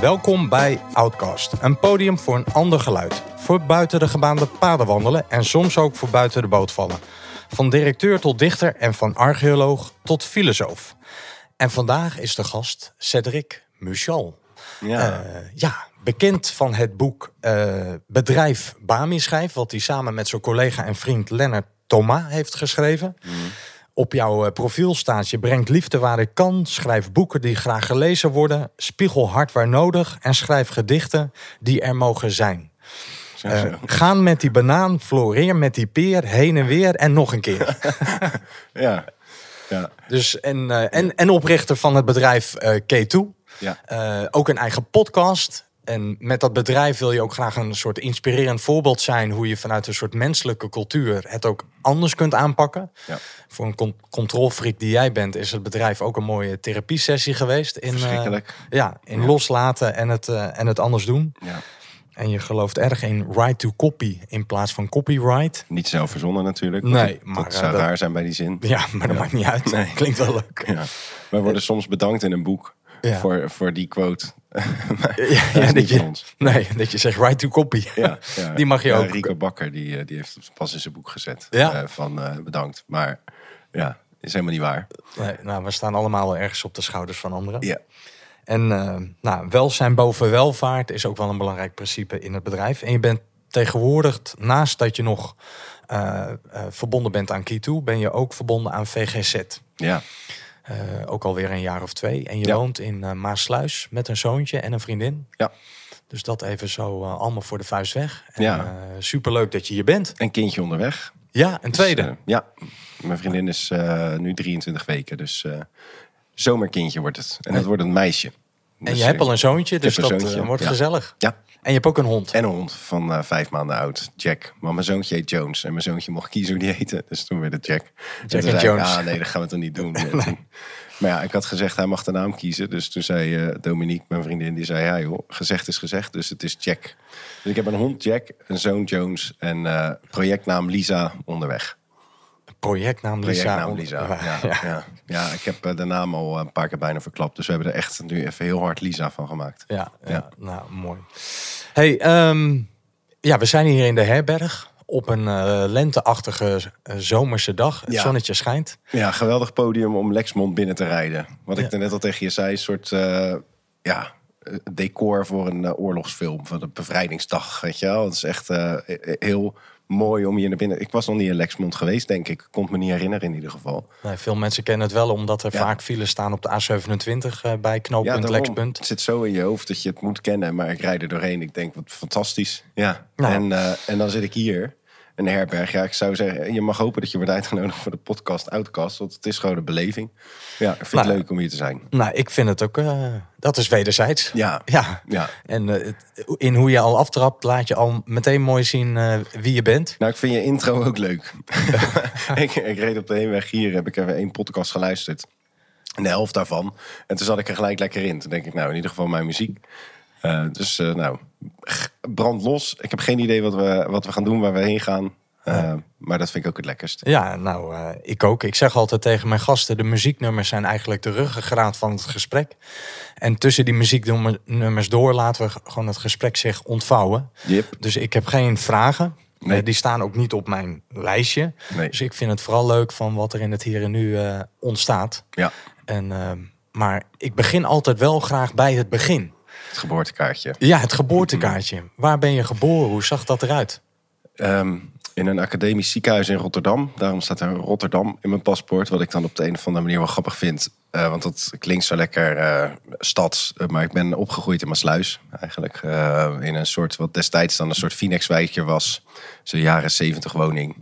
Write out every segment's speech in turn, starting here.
Welkom bij Outcast, een podium voor een ander geluid. Voor buiten de gebaande paden wandelen en soms ook voor buiten de boot vallen. Van directeur tot dichter en van archeoloog tot filosoof. En vandaag is de gast Cedric Muchal. Ja. Eh, ja, bekend van het boek eh, Bedrijf Bami schrijf, wat hij samen met zijn collega en vriend Lennart Thomas heeft geschreven. Op jouw eh, profiel staat: je brengt liefde waar ik kan, schrijf boeken die graag gelezen worden, spiegel hard waar nodig en schrijf gedichten die er mogen zijn. Zo, Eh, gaan met die banaan, floreer met die peer, heen en weer en nog een keer. ja. Ja. Dus, en, eh, en, en oprichter van het bedrijf eh K2. Ja. Ook een eigen podcast. En met dat bedrijf wil je ook graag een soort inspirerend voorbeeld zijn hoe je vanuit een soort menselijke cultuur het ook anders kunt aanpakken. Ja. Voor een con controlfreak die jij bent, is het bedrijf ook een mooie therapiesessie geweest. In, eh, ja, in Ja. loslaten en het, eh, en het anders doen. Ja. En je gelooft erg in right to copy in plaats van copyright. Niet zelf verzonnen natuurlijk. Nee, Dat- maar, dat eh, zou raar zijn bij die zin. Ja, maar dat maakt niet uit. Nee. Klinkt wel leuk. Ja. Wij worden soms bedankt in een boek Ja. voor, voor die quote. Ja, Dat dat je, ons. nee, dat je zegt right to copy. Die mag je ook. Rico Bakker die, eh, die heeft het pas in zijn boek gezet. Ja. eh, van eh, bedankt. Maar ja, is helemaal niet waar. Nee, nou, we staan allemaal wel ergens op de schouders van anderen. Ja. En eh, nou, welzijn boven welvaart is ook wel een belangrijk principe in het bedrijf. En je bent tegenwoordig, naast dat je nog verbonden bent aan Key2, ben je ook verbonden aan VGZ. Ja. Eh, ook alweer een jaar of twee. En je Ja. woont in eh, Maasluis met een zoontje en een vriendin. Ja. Dus dat even zo eh, allemaal voor de vuist weg. En, Ja. superleuk dat je hier bent. Een kindje onderweg. Ja, een tweede. Dus, eh, ja. Mijn vriendin is nu 23 weken. Dus zomerkindje wordt het. En dat wordt een meisje. en Dus, je hebt al een zoontje, dus dat zoontje, wordt gezellig. Ja. En je hebt ook een hond. En een hond van eh, vijf maanden oud, Jack. Maar mijn zoontje heet Jones. En mijn zoontje mocht kiezen hoe die heette. Dus toen werd het Jack. En toen en ik, Jones. ah nee, dat gaan we toch niet doen. Toen- Maar ja, ik had gezegd, hij mag de naam kiezen. Dus toen zei eh, Dominique, mijn vriendin, die zei... Ja joh, gezegd is gezegd, dus het is Jack. Dus ik heb een hond Jack, een zoon Jones... en eh, projectnaam Lisa onderweg. Projectnaam Lisa. Projectnaam Lisa, ja. Ja, ja. ja. ik heb eh, de naam al een paar keer bijna verklapt. Dus we hebben er echt nu even heel hard Lisa van gemaakt. Ja, ja, nou mooi. Hey, ehm, ja, we zijn hier in de herberg op een eh, lenteachtige eh, zomerse dag. Het Ja. zonnetje schijnt. Ja, geweldig podium om Lexmond binnen te rijden. Wat Ja. ik er net al tegen je zei, een soort eh, ja, eh, decor voor een eh, oorlogsfilm van de bevrijdingsdag. Weet je wel? Het is echt eh, eh, heel mooi om hier naar binnen. Ik was nog niet in Lexmond geweest, denk ik. Kon me niet herinneren in ieder geval. Nee, veel mensen kennen het wel omdat er Ja. vaak files staan op de A27 eh, bij knooppunt daarom. Lexpunt. Het zit zo in je hoofd dat je het moet kennen, maar ik rijd er doorheen. Ik denk, wat fantastisch. Ja. Nou. En, eh, en dan zit ik hier. De herberg. Ja, ik zou zeggen, je mag hopen dat je wordt uitgenodigd voor de podcast Outcast. Want het is gewoon een beleving. Ja, ik vind Nou. het leuk om hier te zijn. Nou, ik vind het ook, eh, dat is wederzijds. Ja, Ja, ja. en eh, in hoe je al aftrapt, laat je al meteen mooi zien eh, wie je bent. Nou, ik vind je intro ook leuk. ik, ik reed op de heenweg hier, heb ik even één podcast geluisterd. De helft daarvan. En toen zat ik er gelijk lekker in. Toen denk ik, nou, in ieder geval mijn muziek. Eh, dus, eh, nou, brand los. Ik heb geen idee wat we, wat we gaan doen, waar we heen gaan. Eh, Maar dat vind ik ook het lekkerst. Ja, nou, ik ook. Ik zeg altijd tegen mijn gasten, de muzieknummers zijn eigenlijk de ruggengraat van het gesprek. En tussen die muzieknummers door laten we gewoon het gesprek zich ontvouwen. Yep. Dus ik heb geen vragen. Nee. Die staan ook niet op mijn lijstje. Nee. Dus ik vind het vooral leuk van wat er in het hier en nu ontstaat. Ja, En, maar ik begin altijd wel graag bij het begin. Het geboortekaartje. Ja, het geboortekaartje. Waar ben je geboren? Hoe zag dat eruit? Ehm, in een academisch ziekenhuis in Rotterdam. Daarom staat er Rotterdam in mijn paspoort. Wat ik dan op de een of andere manier wel grappig vind. Eh, want dat klinkt zo lekker eh stads. Eh, maar ik ben opgegroeid in Maasluis eigenlijk. In een soort, wat destijds dan een soort Phoenix-wijkje was. Zo'n jaren zeventig woning.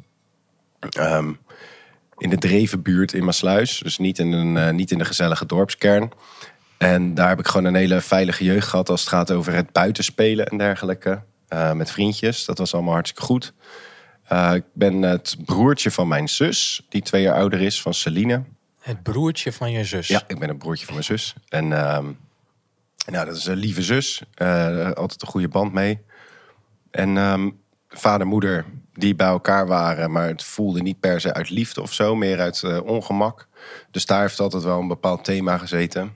Ehm, in de Drevenbuurt in Maasluis. Dus niet in, een, niet in de gezellige dorpskern. En daar heb ik gewoon een hele veilige jeugd gehad als het gaat over het buitenspelen en dergelijke. Eh, met vriendjes. Dat was allemaal hartstikke goed. Eh, ik ben het broertje van mijn zus, die twee jaar ouder is, van Celine. Het broertje van je zus. Ja, ik ben een broertje van mijn zus. En ehm, nou, dat is een lieve zus. Eh, altijd een goede band mee. En ehm, vader en moeder die bij elkaar waren, maar het voelde niet per se uit liefde of zo, meer uit ongemak. Dus daar heeft altijd wel een bepaald thema gezeten.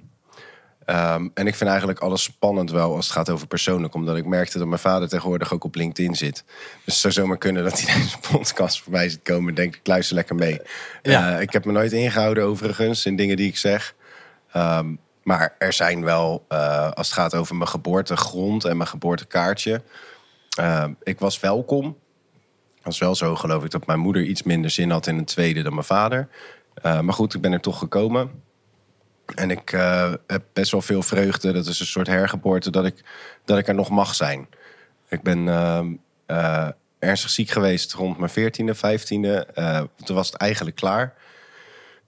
Ehm, en ik vind eigenlijk alles spannend wel als het gaat over persoonlijk. Omdat ik merkte dat mijn vader tegenwoordig ook op LinkedIn zit. Dus het zou zomaar kunnen dat hij deze podcast voorbij zit komen. en Denk ik, luister lekker mee. Ja. Eh, ik heb me nooit ingehouden overigens in dingen die ik zeg. Ehm, maar er zijn wel, eh, als het gaat over mijn geboortegrond en mijn geboortekaartje. ehm, ik was welkom. Het was wel zo, geloof ik, dat mijn moeder iets minder zin had in een tweede dan mijn vader. Eh, maar goed, ik ben er toch gekomen. En ik eh, heb best wel veel vreugde. Dat is een soort hergeboorte dat ik, dat ik er nog mag zijn. Ik ben ehm, eh, ernstig ziek geweest rond mijn 14e, 15e. Eh, toen was het eigenlijk klaar.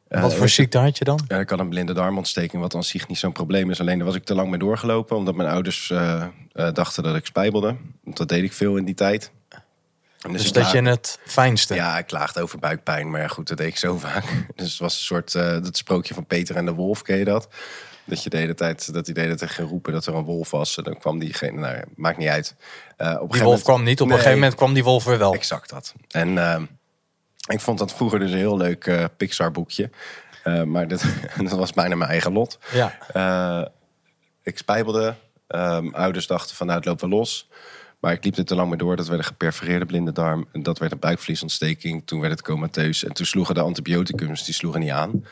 Wat voor ziekte had je dan? ik had een blinde darmontsteking, wat aan zich niet zo'n probleem is. Alleen daar was ik te lang mee doorgelopen, omdat mijn ouders dachten dat ik spijbelde. Want dat deed ik veel in die tijd. Dus ik dat je het fijnste. Ja, ik klaagde over buikpijn, maar ja, goed, dat deed ik zo vaak. Dus het was een soort, eh, dat sprookje van Peter en de Wolf, ken je dat? Dat je de hele tijd, dat hij de hele tijd ging roepen dat er een wolf was. En dan kwam diegene, nou ja, maakt niet uit. Eh, op Die wolf kwam niet. Op een gegeven moment kwam die wolf weer wel. Exact dat. En ehm, ik vond dat vroeger dus een heel leuk eh, Pixar boekje. Maar dat, dat was bijna mijn eigen lot. Ja. Ik spijbelde. Ehm, ouders dachten van nou, het loopt wel los. Maar ik liep er te lang mee door. Dat werd een geperforeerde blinde darm. En dat werd een buikvliesontsteking. Toen werd het comateus. En toen sloegen de antibioticums, die sloegen niet aan.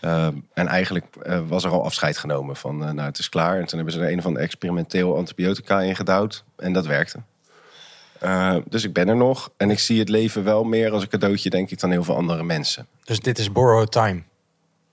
Ehm, en eigenlijk eh, was er al afscheid genomen van, eh, nou het is klaar. En toen hebben ze er een of ander experimenteel antibiotica in gedouwd. En dat werkte. Eh, dus ik ben er nog. En ik zie het leven wel meer als een cadeautje, denk ik, dan heel veel andere mensen. Dus dit is borrowed time.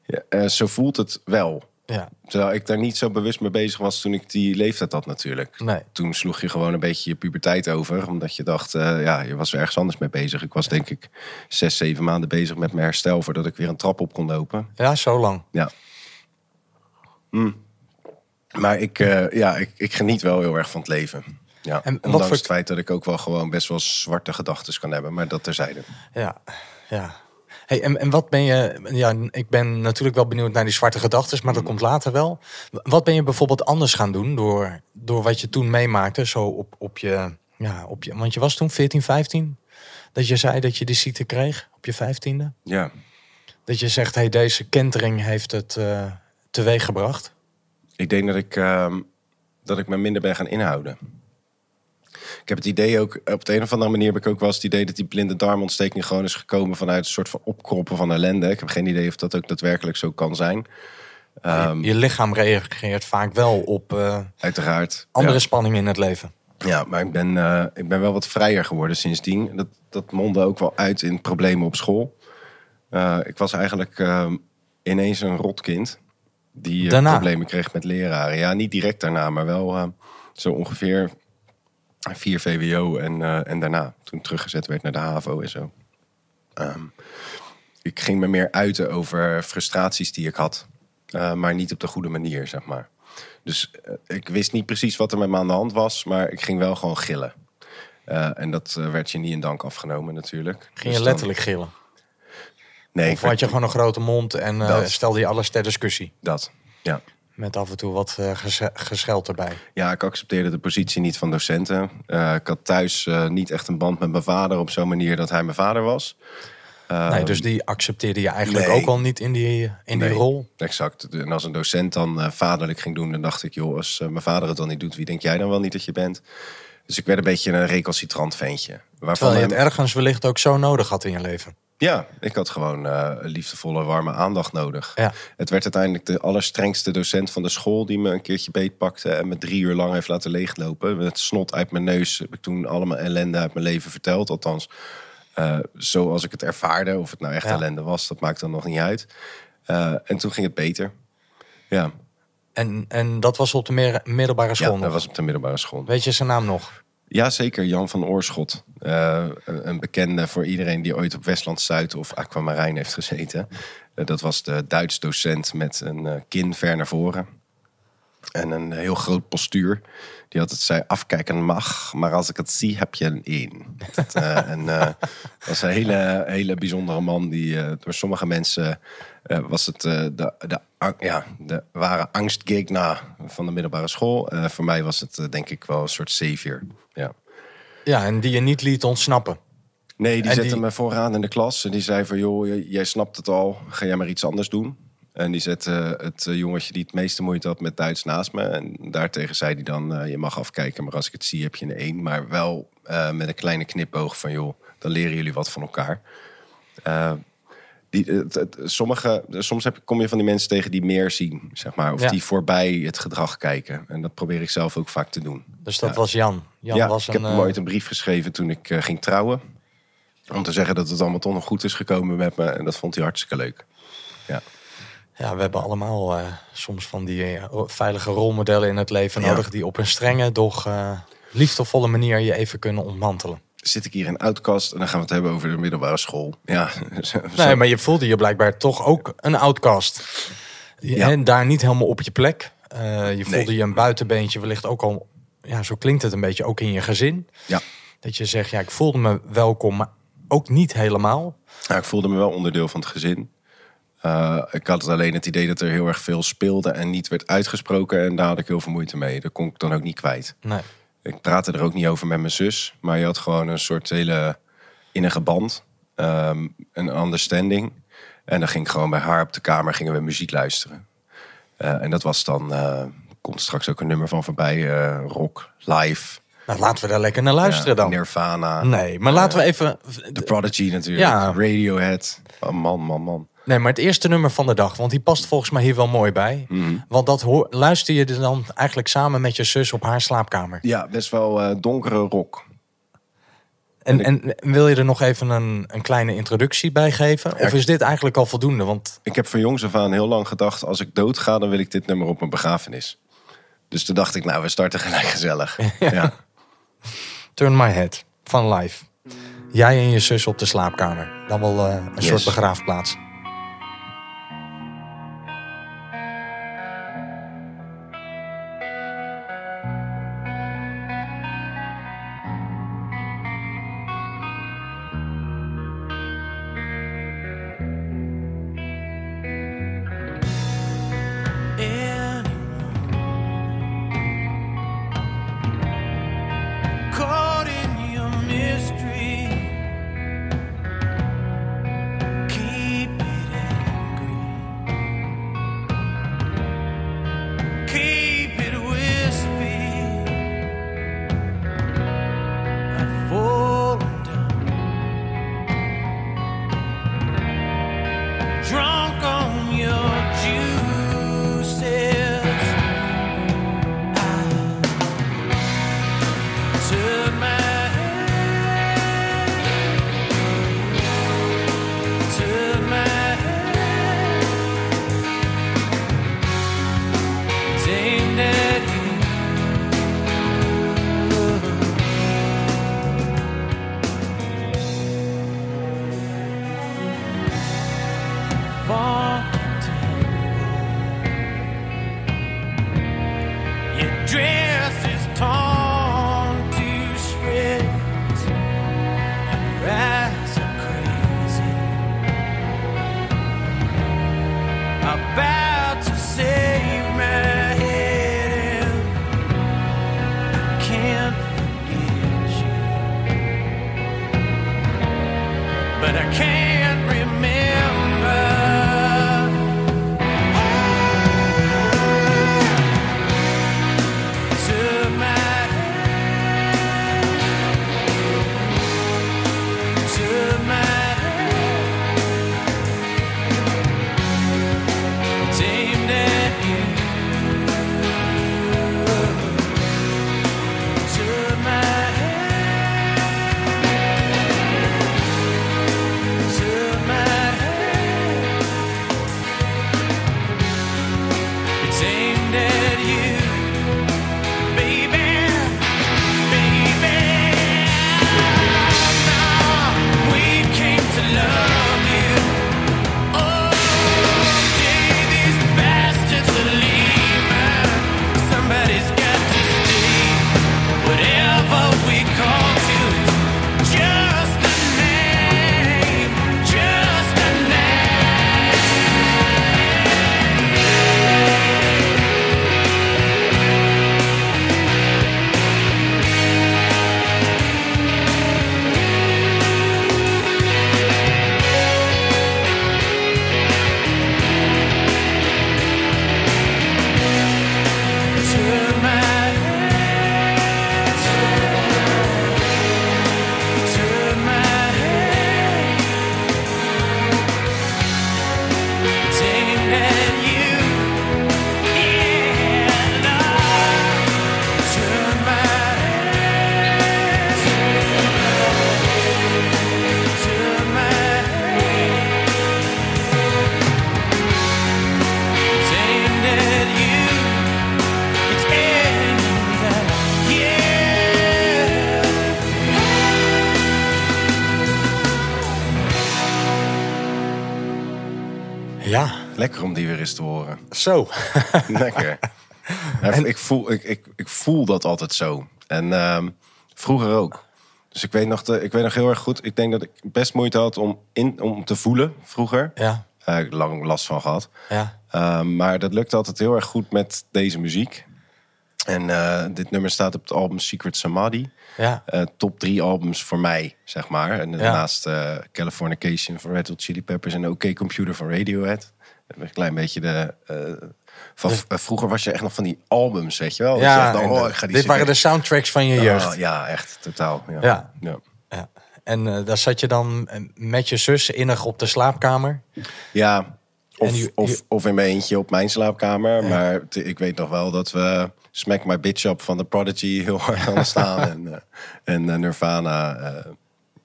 Ja, eh, zo voelt het wel. Ja. Terwijl ik daar niet zo bewust mee bezig was toen ik die leeftijd had natuurlijk. Nee. Toen sloeg je gewoon een beetje je puberteit over. Omdat je dacht, eh, ja, je was er ergens anders mee bezig. Ik was denk ik zes, zeven maanden bezig met mijn herstel... voordat ik weer een trap op kon lopen. Ja, zo lang. Ja. Mm. Maar ik, eh, ja, ik, ik geniet wel heel erg van het leven. Ja. En Ondanks voor- het feit dat ik ook wel gewoon best wel zwarte gedachten kan hebben. Maar dat terzijde. Ja, ja. Hey, en, en wat ben je... Ja, ik ben natuurlijk wel benieuwd naar die zwarte gedachten, maar dat Mm. komt later wel. Wat ben je bijvoorbeeld anders gaan doen door, door wat je toen meemaakte? Zo op, op, je, ja, op je... Want je was toen 14, 15? Dat je zei dat je die ziekte kreeg op je 15e? Ja. Dat je zegt, hey, deze kentering heeft het eh teweeg gebracht. Ik denk dat ik, ehm, dat ik me minder ben gaan inhouden. Ik heb het idee ook, op de een of andere manier heb ik ook wel eens het idee dat die blinde darmontsteking gewoon is gekomen vanuit een soort van opkroppen van ellende. Ik heb geen idee of dat ook daadwerkelijk zo kan zijn. Ehm, je lichaam reageert vaak wel op eh, Uiteraard. andere Ja. spanningen in het leven. Ja, maar ik ben, eh, ik ben wel wat vrijer geworden sindsdien. Dat, dat mondde ook wel uit in problemen op school. Eh, ik was eigenlijk ehm, ineens een rotkind. Die problemen kreeg met leraren. Ja, niet direct daarna, maar wel zo ongeveer vier VWO en, eh, en daarna. Toen teruggezet werd naar de HAVO en zo. Ehm, ik ging me meer uiten over frustraties die ik had. eh, maar niet op de goede manier, zeg maar. Dus eh, ik wist niet precies wat er met me aan de hand was, maar ik ging wel gewoon gillen. En dat werd je niet in dank afgenomen natuurlijk. Ging Dus je dan- letterlijk gillen? Nee, Of had je gewoon een grote mond en stelde je alles ter discussie? dat. Ja. Met af en toe wat geze- gescheld erbij. ja, ik accepteerde de positie niet van docenten. Eh, ik had thuis eh, niet echt een band met mijn vader op zo'n manier dat hij mijn vader was. nee, dus die accepteerde je eigenlijk nee. ook al niet in die, in die rol. Exact. En als een docent dan vaderlijk ging doen, dan dacht ik, joh, als mijn vader het dan niet doet, wie denk jij dan wel niet dat je bent? Dus ik werd een beetje een recalcitrant ventje. Waarvan Terwijl je het hem- ergens wellicht ook zo nodig had in je leven. Ja, ik had gewoon eh, liefdevolle, warme aandacht nodig. Ja. Het werd uiteindelijk de allerstrengste docent van de school die me een keertje beetpakte en me drie uur lang heeft laten leeglopen. Met snot uit mijn neus heb ik toen allemaal ellende uit mijn leven verteld. Althans, eh, zoals ik het ervaarde. Of het nou echt Ja. ellende was, dat maakt dan nog niet uit. Eh, en toen ging het beter. Ja, En, en dat was op de middelbare school ja nog. dat was op de middelbare school. Weet je zijn naam nog? Ja, zeker. Jan van Oorschot. Eh, een een bekende voor iedereen die ooit op Westland Zuid of Aquamarijn heeft gezeten. Eh, dat was de Duits docent met een eh, kin ver naar voren. En een heel groot postuur. Die altijd zei, afkijken mag, maar als ik het zie, heb je een één. Dat, eh, en eh, was een hele, hele bijzondere man. Die eh, door sommige mensen was het de, de, ja, de ware angstgegner van de middelbare school. Voor mij was het denk ik wel een soort savior. Ja. Ja, en die je niet liet ontsnappen. Nee, die En zette die- me vooraan in de klas. En die zei van, joh, jij snapt het al. Ga jij maar iets anders doen. En die zette het eh, jongetje die het meeste moeite had met Duits naast me. En daartegen zei hij dan, eh, je mag afkijken, maar als ik het zie heb je een één. Maar wel eh, met een kleine knipoog van, joh, dan leren jullie wat van elkaar. Eh, die, sommige, soms heb, kom je van die mensen tegen die meer zien, zeg maar. Of Ja. die voorbij het gedrag kijken. En dat probeer ik zelf ook vaak te doen. Dus dat Ja. was Jan. Jan ja, was ik een, heb eh, ooit een brief geschreven toen ik eh, ging trouwen. Om te zeggen dat het allemaal toch nog goed is gekomen met me. En dat vond hij hartstikke leuk. Ja. Ja, we hebben allemaal eh, soms van die eh, veilige rolmodellen in het leven Ja. nodig... die op een strenge, doch eh, liefdevolle manier je even kunnen ontmantelen. Zit ik hier in Outcast en dan gaan we het hebben over de middelbare school. Ja, Nee, maar je voelde je blijkbaar toch ook een outcast. Ja. En daar niet helemaal op je plek. Je voelde Nee. je een buitenbeentje wellicht ook al... Ja, zo klinkt het een beetje, ook in je gezin. Ja. Dat je zegt, ja, ik voelde me welkom, maar ook niet helemaal. Nou, ik voelde me wel onderdeel van het gezin. Eh, ik had alleen het idee dat er heel erg veel speelde en niet werd uitgesproken. En daar had ik heel veel moeite mee. Dat kon ik dan ook niet kwijt. Nee. Ik praatte er ook niet over met mijn zus. Maar je had gewoon een soort hele innige band. ehm, een understanding. En dan ging ik gewoon bij haar op de kamer gingen we muziek luisteren. Eh, en dat was dan... eh, komt straks ook een nummer van voorbij. rock, live. Nou, laten we daar lekker naar luisteren Ja, dan. Nirvana. Nee, maar laten we even... The Prodigy natuurlijk. Ja. Radiohead. Oh, man, man, man. Nee, maar het eerste nummer van de dag, want die past volgens mij hier wel mooi bij. Mhm. Want dat hoor, luister je dan eigenlijk samen met je zus op haar slaapkamer. Ja, best wel eh, donkere rock. En, en wil je er nog even een, een kleine introductie bij geven? Of is dit eigenlijk al voldoende? Want Ik heb van jongs af aan heel lang gedacht... als ik doodga, dan wil ik dit nummer op mijn begrafenis. Dus toen dacht ik, nou, we starten gelijk gezellig. ja. Turn My Head van Live. Jij en je zus op de slaapkamer. Dan wel eh, een Yes. soort begraafplaats. Te horen. zo. Lekker. Ja, ik, voel, ik, ik, ik voel dat altijd zo. En ehm, vroeger ook. Dus ik weet, nog de, ik weet nog heel erg goed. Ik denk dat ik best moeite had om, in, om te voelen vroeger. Ja, Daar heb ik lang last van gehad. ja, Ehm, maar dat lukt altijd heel erg goed met deze muziek. En eh, dit nummer staat op het album Secret Samadhi. ja. Eh, top drie albums voor mij, zeg maar. En daarnaast eh, Californication van Red Hot Chili Peppers en OK Computer van Radiohead. Een klein beetje de... eh, van, eh, vroeger was je echt nog van die albums, weet je wel? Je ja en, oh, ik ga die dit waren de soundtracks van je jeugd. Oh, ja, echt, totaal. Ja. Ja. ja. Ja. En eh, daar zat je dan met je zus innig op de slaapkamer. Ja, of, of, of in mijn eentje op mijn slaapkamer. Maar ik weet nog wel dat we Smack My Bitch Up van The Prodigy heel hard aan staan. en en Nirvana,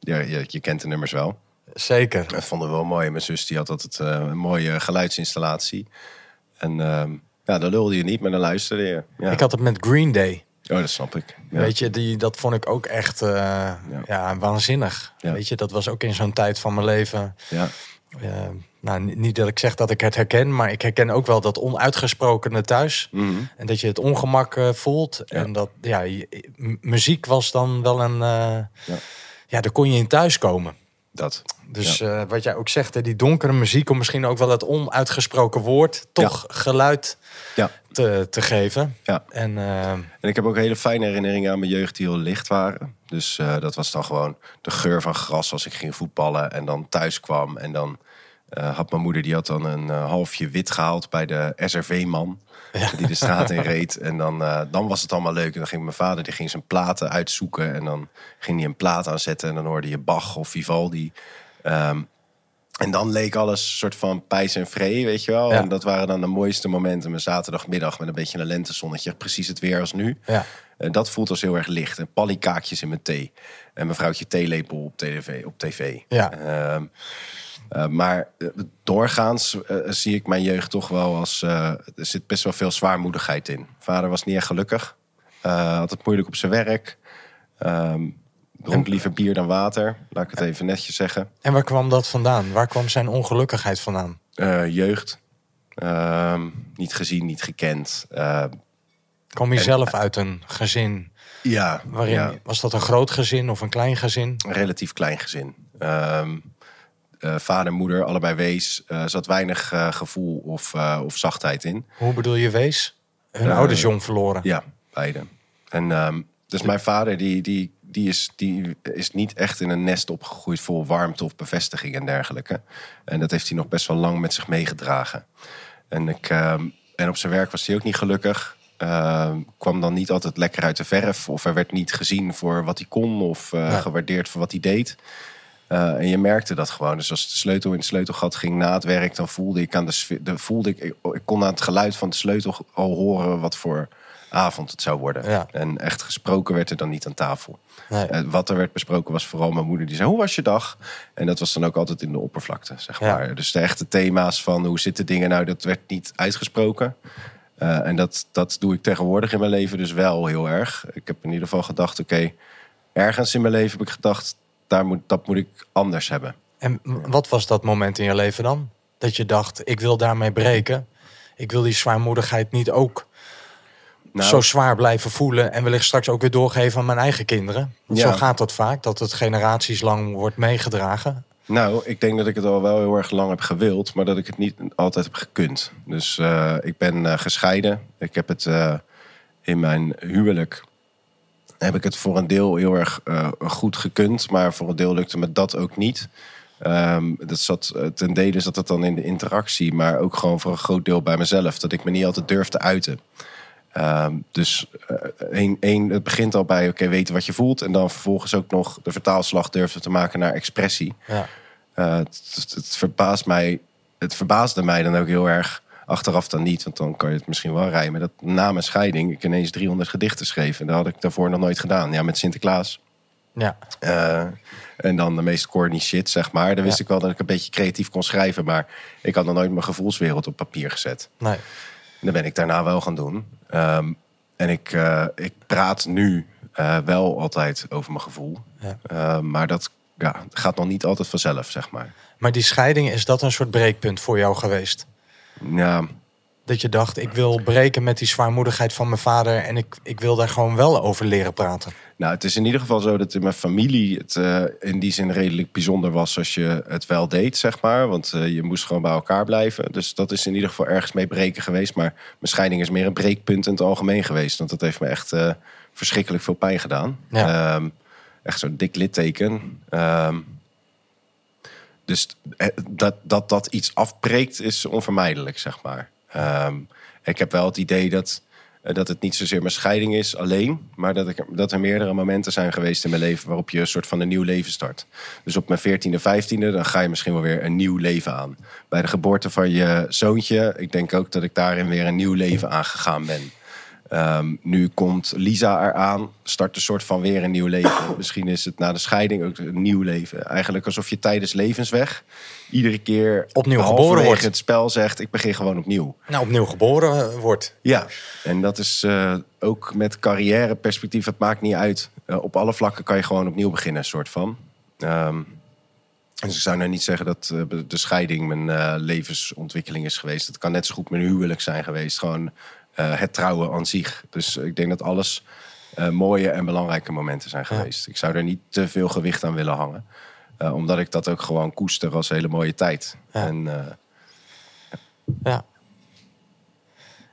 ja, je, je kent de nummers wel. Zeker. Dat vonden we wel mooi. Mijn zus die had altijd eh, een mooie geluidsinstallatie. En ehm, ja, dan lulde je niet, maar dan luisterde je. Ja. Ik had het met Green Day. Oh, dat snap ik. Ja. Weet je, die, dat vond ik ook echt eh, ja. waanzinnig. Ja. Weet je, dat was ook in zo'n tijd van mijn leven. Ja. Eh, nou, ni- niet dat ik zeg dat ik het herken, maar ik herken ook wel dat onuitgesprokene thuis. Mhm. En dat je het ongemak voelt. En dat, ja, muziek was dan wel een. Ja. ja. daar kon je in thuiskomen. Dat. Dus eh, wat jij ook zegt, hè, die donkere muziek, om misschien ook wel het onuitgesproken woord, toch geluid Ja. te, te geven. Ja. En eh, En ik heb ook hele fijne herinneringen aan mijn jeugd die heel licht waren. Dus eh, dat was dan gewoon de geur van gras als ik ging voetballen en dan thuis kwam. En dan had mijn moeder, die had dan een halfje wit gehaald bij de SRV-man. Die de straat in reed. En dan, dan was het allemaal leuk. En dan ging mijn vader die ging zijn platen uitzoeken. En dan ging hij een plaat aanzetten. En dan hoorde je Bach of Vivaldi. Ehm, en dan leek alles soort van pijs en vree, weet je wel. Ja. En dat waren dan de mooiste momenten. Mijn zaterdagmiddag met een beetje een lentezonnetje. Precies het weer als nu. ja. En dat voelt als heel erg licht. En pallikaakjes in mijn thee. En mevrouwtje theelepel op tv. Op tv. Ja. Ehm, eh, maar eh, doorgaans eh, zie ik mijn jeugd toch wel als... er zit best wel veel zwaarmoedigheid in. Vader was niet echt gelukkig. Had het moeilijk op zijn werk. Ehm, dronk liever bier dan water. Laat ik het even netjes zeggen. En waar kwam dat vandaan? Waar kwam zijn ongelukkigheid vandaan? Eh, jeugd. Ehm, niet gezien, niet gekend. Eh, Kwam je zelf uit een gezin ja, waarin ja. was dat een groot gezin of een klein gezin? een relatief klein gezin. Ehm, eh, vader en moeder, allebei wees. Er zat weinig gevoel of, of zachtheid in. Hoe bedoel je wees? Hun ouders jong verloren. Ja, beide. En ehm, dus mijn vader, die, die, die, is, die is niet echt in een nest opgegroeid vol warmte of bevestiging en dergelijke. En dat heeft hij nog best wel lang met zich meegedragen. En, ik, ehm, en op zijn werk was hij ook niet gelukkig. Ehm, kwam dan niet altijd lekker uit de verf. Of er werd niet gezien voor wat hij kon. Of eh, Ja. gewaardeerd voor wat hij deed. Eh, en je merkte dat gewoon. Dus als de sleutel in het sleutelgat ging na het werk, dan voelde ik aan de, sfeer- de voelde ik, ik, ik kon aan het geluid van de sleutel al horen wat voor avond het zou worden. Ja. En echt gesproken werd er dan niet aan tafel. Nee. Eh, wat er werd besproken was vooral mijn moeder die zei: Hoe was je dag? En dat was dan ook altijd in de oppervlakte, zeg Ja. maar. Dus de echte thema's van hoe zitten dingen nou, dat werd niet uitgesproken. Eh, en dat, dat doe ik tegenwoordig in mijn leven dus wel heel erg. Ik heb in ieder geval gedacht: Oké, ergens in mijn leven heb ik gedacht: daar moet, dat moet ik anders hebben. En wat was dat moment in je leven dan? Dat je dacht, ik wil daarmee breken. Ik wil die zwaarmoedigheid niet ook Nou, zo zwaar blijven voelen. En wellicht straks ook weer doorgeven aan mijn eigen kinderen. Ja. zo gaat dat vaak, dat het generaties lang wordt meegedragen. Nou, ik denk dat ik het al wel heel erg lang heb gewild, maar dat ik het niet altijd heb gekund. Dus eh, ik ben eh, gescheiden. Ik heb het eh, in mijn huwelijk heb ik het voor een deel heel erg goed gekund, maar voor een deel lukte me dat ook niet. Ehm, dat zat, ten dele zat het dan in de interactie, maar ook gewoon voor een groot deel bij mezelf. Dat ik me niet altijd durfde uiten. Ehm, dus eh, één, één, het begint al bij oké, weten wat je voelt. En dan vervolgens ook nog de vertaalslag durven te maken naar expressie. Ja. Eh, het, verbaast mij, het verbaasde mij dan ook heel erg. Achteraf dan niet, want dan kan je het misschien wel rijmen. Dat na mijn scheiding ik ineens 300 gedichten schreef. En dat had ik daarvoor nog nooit gedaan. Ja, met Sinterklaas. Ja. Eh, en dan de meest corny shit, zeg maar. Dan wist Ja. ik wel dat ik een beetje creatief kon schrijven. Maar ik had nog nooit mijn gevoelswereld op papier gezet. Nee. Dat ben ik daarna wel gaan doen. Ehm, en ik, eh, ik praat nu eh, wel altijd over mijn gevoel. Ja. Eh, maar dat ja, gaat nog niet altijd vanzelf, zeg maar. Maar die scheiding, is dat een soort breekpunt voor jou geweest? Ja, Dat je dacht, ik wil breken met die zwaarmoedigheid van mijn vader en ik, ik wil daar gewoon wel over leren praten. Nou, het is in ieder geval zo dat in mijn familie het eh, in die zin redelijk bijzonder was als je het wel deed, zeg maar. Want eh, je moest gewoon bij elkaar blijven. Dus dat is in ieder geval ergens mee breken geweest. Maar mijn scheiding is meer een breekpunt in het algemeen geweest. Want dat heeft me echt eh, verschrikkelijk veel pijn gedaan. Ja. Ehm, echt zo'n dik litteken. Ehm, dus dat, dat dat iets afbreekt is onvermijdelijk, zeg maar. Ehm, ik heb wel het idee dat, eh, dat het niet zozeer mijn scheiding is alleen, maar dat, ik, dat er meerdere momenten zijn geweest in mijn leven waarop je een soort van een nieuw leven start. Dus op mijn 14e, 15e, dan ga je misschien wel weer een nieuw leven aan. Bij de geboorte van je zoontje, ik denk ook dat ik daarin weer een nieuw leven aangegaan ben. Ehm, nu komt Lisa eraan, start een soort van weer een nieuw leven. Misschien is het na de scheiding ook een nieuw leven. Eigenlijk alsof je tijdens levensweg iedere keer Opnieuw geboren wordt. het spel zegt: ik begin gewoon opnieuw. Nou, opnieuw geboren eh, wordt. Ja, en dat is eh, ook met carrièreperspectief, het maakt niet uit. Eh, op alle vlakken kan je gewoon opnieuw beginnen, soort van. Ehm, dus ik zou nou niet zeggen dat de scheiding mijn levensontwikkeling is geweest. Het kan net zo goed mijn huwelijk zijn geweest. Gewoon het trouwen aan zich. Dus ik denk dat alles eh, mooie en belangrijke momenten zijn geweest. Ik zou er niet te veel gewicht aan willen hangen. Eh, omdat ik dat ook gewoon koester als hele mooie tijd. Ja. En eh, Ja.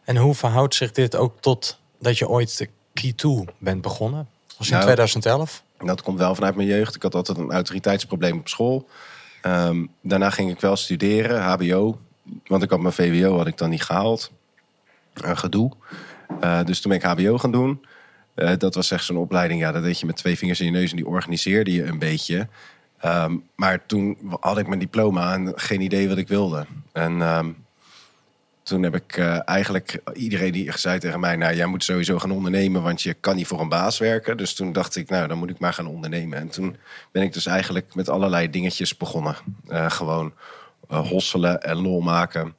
En hoe verhoudt zich dit ook tot dat je ooit de Key 2 bent begonnen? Dat was in Nou, 2011. En Dat komt wel vanuit mijn jeugd. Ik had altijd een autoriteitsprobleem op school. Ehm, daarna ging ik wel studeren, HBO. Want ik had mijn VWO had ik dan niet gehaald. Een gedoe. Eh, dus toen ben ik HBO gaan doen. Eh, dat was echt zo'n opleiding. Ja, dat deed je met twee vingers in je neus en die organiseerde je een beetje. Ehm, maar toen had ik mijn diploma en geen idee wat ik wilde. En ehm, toen heb ik eh, eigenlijk iedereen die zei tegen mij: Nou, jij moet sowieso gaan ondernemen, want je kan niet voor een baas werken. Dus toen dacht ik: Nou, dan moet ik maar gaan ondernemen. En toen ben ik dus eigenlijk met allerlei dingetjes begonnen. Eh, gewoon eh, hosselen en lol maken.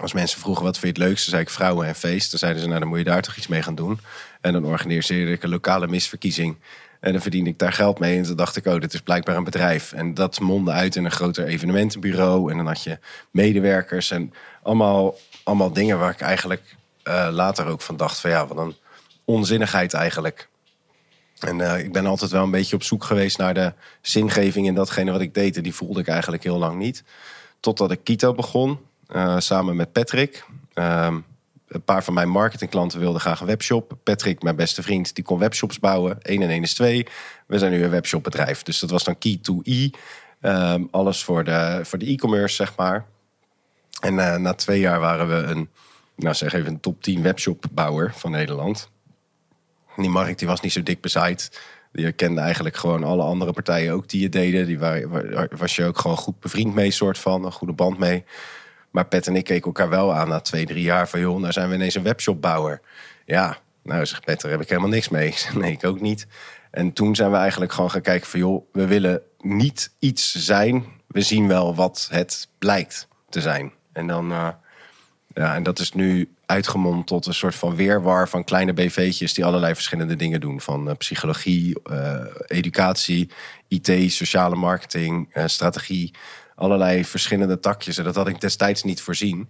Als mensen vroegen wat vind je het leukste, zei ik vrouwen en feest. Dan zeiden ze: Nou, dan moet je daar toch iets mee gaan doen. En dan organiseerde ik een lokale misverkiezing. En dan verdiende ik daar geld mee. En toen dacht ik, oh, dit is blijkbaar een bedrijf. En dat mondde uit in een groter evenementenbureau. En dan had je medewerkers en allemaal, allemaal dingen waar ik eigenlijk eh, later ook van dacht: van ja, wat een onzinnigheid eigenlijk. En eh, ik ben altijd wel een beetje op zoek geweest naar de zingeving in datgene wat ik deed. En die voelde ik eigenlijk heel lang niet. Totdat ik Kito begon, samen met Patrick. Ehm, een paar van mijn marketingklanten wilden graag een webshop. Patrick, mijn beste vriend, die kon webshops bouwen. 1 en 1 is 2. We zijn nu een webshopbedrijf. Dus dat was dan Key2E. Ehm, alles voor de voor de e-commerce, zeg maar. En eh, na twee jaar waren we een, nou zeg even een top 10 webshopbouwer van Nederland. Die markt die was niet zo dik bezaaid. Je kende eigenlijk gewoon alle andere partijen ook die het deden. Die waar- was je ook gewoon goed bevriend mee, soort van. Een goede band mee. Maar Pet en ik keken elkaar wel aan na twee, drie jaar. Van joh, nou zijn we ineens een webshopbouwer. Ja, nou zegt Pet, daar heb ik helemaal niks mee. Nee, ik ook niet. En toen zijn we eigenlijk gewoon gaan kijken van joh, we willen niet iets zijn. We zien wel wat het blijkt te zijn. En dan, eh, ja, en dat is nu uitgemond tot een soort van weerwar van kleine BV'tjes die allerlei verschillende dingen doen. Van eh, psychologie, eh, educatie, IT, sociale marketing, strategie. Allerlei verschillende takjes. En dat had ik destijds niet voorzien.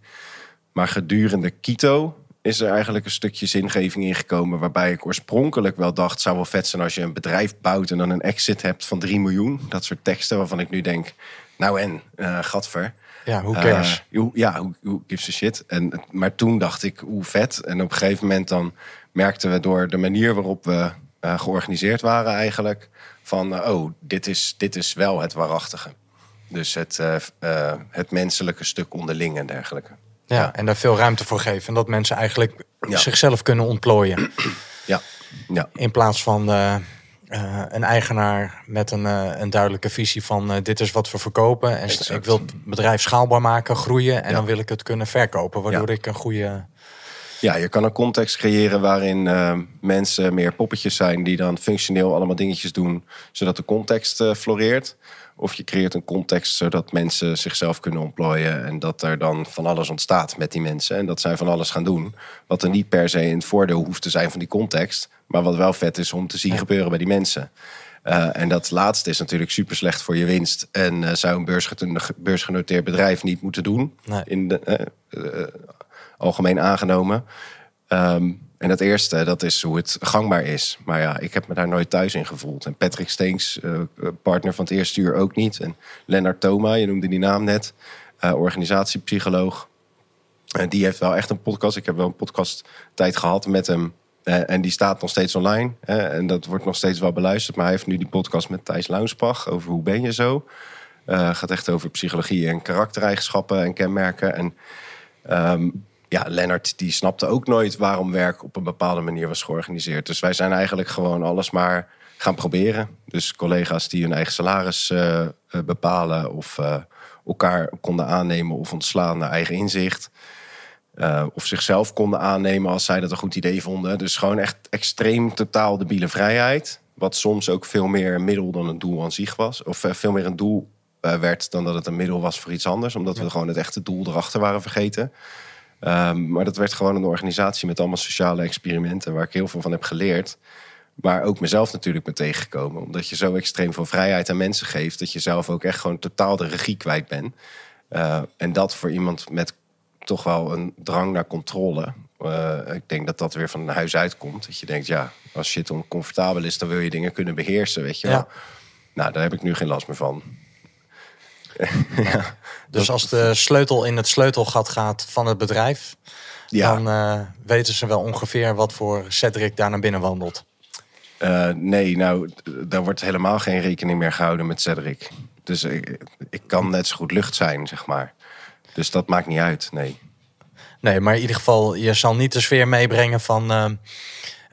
Maar gedurende Kito is er eigenlijk een stukje zingeving ingekomen. Waarbij ik oorspronkelijk wel dacht: zou wel vet zijn als je een bedrijf bouwt en dan een exit hebt van 3 miljoen. Dat soort teksten waarvan ik nu denk: nou en, eh gadver. Ja, hoe cares? Eh, hoe- ja, hoe, hoe gives a shit. En, maar toen dacht ik, hoe vet. En op een gegeven moment dan merkten we door de manier waarop we eh, georganiseerd waren eigenlijk... van, eh, oh, dit is, dit is wel het waarachtige. Dus het, eh, eh, het menselijke stuk onderling en dergelijke. ja, en daar veel ruimte voor geven. En dat mensen eigenlijk Ja. zichzelf kunnen ontplooien. Ja, ja, In plaats van eh, een eigenaar met een, een duidelijke visie van dit is wat we verkopen. En Exact. ik wil het bedrijf schaalbaar maken, groeien. En Ja. dan wil ik het kunnen verkopen. Waardoor ik een goede... Ja, je kan een context creëren waarin mensen meer poppetjes zijn die dan functioneel allemaal dingetjes doen, zodat de context floreert. Of je creëert een context zodat mensen zichzelf kunnen ontplooien en dat er dan van alles ontstaat met die mensen. En dat zij van alles gaan doen, wat er niet per se in het voordeel hoeft te zijn van die context, maar wat wel vet is om te zien gebeuren bij die mensen. Uh, en dat laatste is natuurlijk super slecht voor je winst. En uh, zou een beursgenoteerd bedrijf niet moeten doen. Nee. In de, uh, algemeen aangenomen. Um, en het eerste, dat is hoe het gangbaar is. Maar ja, ik heb me daar nooit thuis in gevoeld. En Patrick Steens, partner van het eerste uur, ook niet. En Lennart Thoma, je noemde die naam net. organisatiepsycholoog. En die heeft wel echt een podcast. Ik heb wel een podcast tijd gehad met hem. En die staat nog steeds online. En dat wordt nog steeds wel beluisterd. Maar hij heeft nu die podcast met Thijs Launsbach over hoe ben je zo. Gaat echt over psychologie en karaktereigenschappen en kenmerken. En um, ja, Lennart die snapte ook nooit waarom werk op een bepaalde manier was georganiseerd. Dus wij zijn eigenlijk gewoon alles maar gaan proberen. Dus collega's die hun eigen salaris bepalen of elkaar konden aannemen of ontslaan naar eigen inzicht. Uh, of zichzelf konden aannemen als zij dat een goed idee vonden. Dus gewoon echt extreem totaal debiele vrijheid. Wat soms ook veel meer een middel dan een doel aan zich was. Of veel meer een doel werd dan dat het een middel was voor iets anders. Omdat we gewoon het echte doel erachter waren vergeten. Um, maar dat werd gewoon een organisatie met allemaal sociale experimenten. Waar ik heel veel van heb geleerd. Maar ook mezelf natuurlijk ben tegengekomen. Omdat je zo extreem veel vrijheid aan mensen geeft. Dat je zelf ook echt gewoon totaal de regie kwijt bent. en dat voor iemand met toch wel een drang naar controle. Uh, ik denk dat dat weer van huis uitkomt. Dat je denkt, ja, als shit oncomfortabel is, dan wil je dingen kunnen beheersen, weet je wel. Nou, daar heb ik nu geen last meer van. Ja. Dus als de sleutel in het sleutelgat gaat van het bedrijf, ja. dan uh, weten ze wel ongeveer wat voor Cedric daar naar binnen wandelt. Uh, nee, nou, daar wordt helemaal geen rekening meer gehouden met Cedric. Dus ik, ik kan net zo goed lucht zijn, zeg maar. Dus dat maakt niet uit, nee. Nee, maar in ieder geval, je zal niet de sfeer meebrengen van... Uh,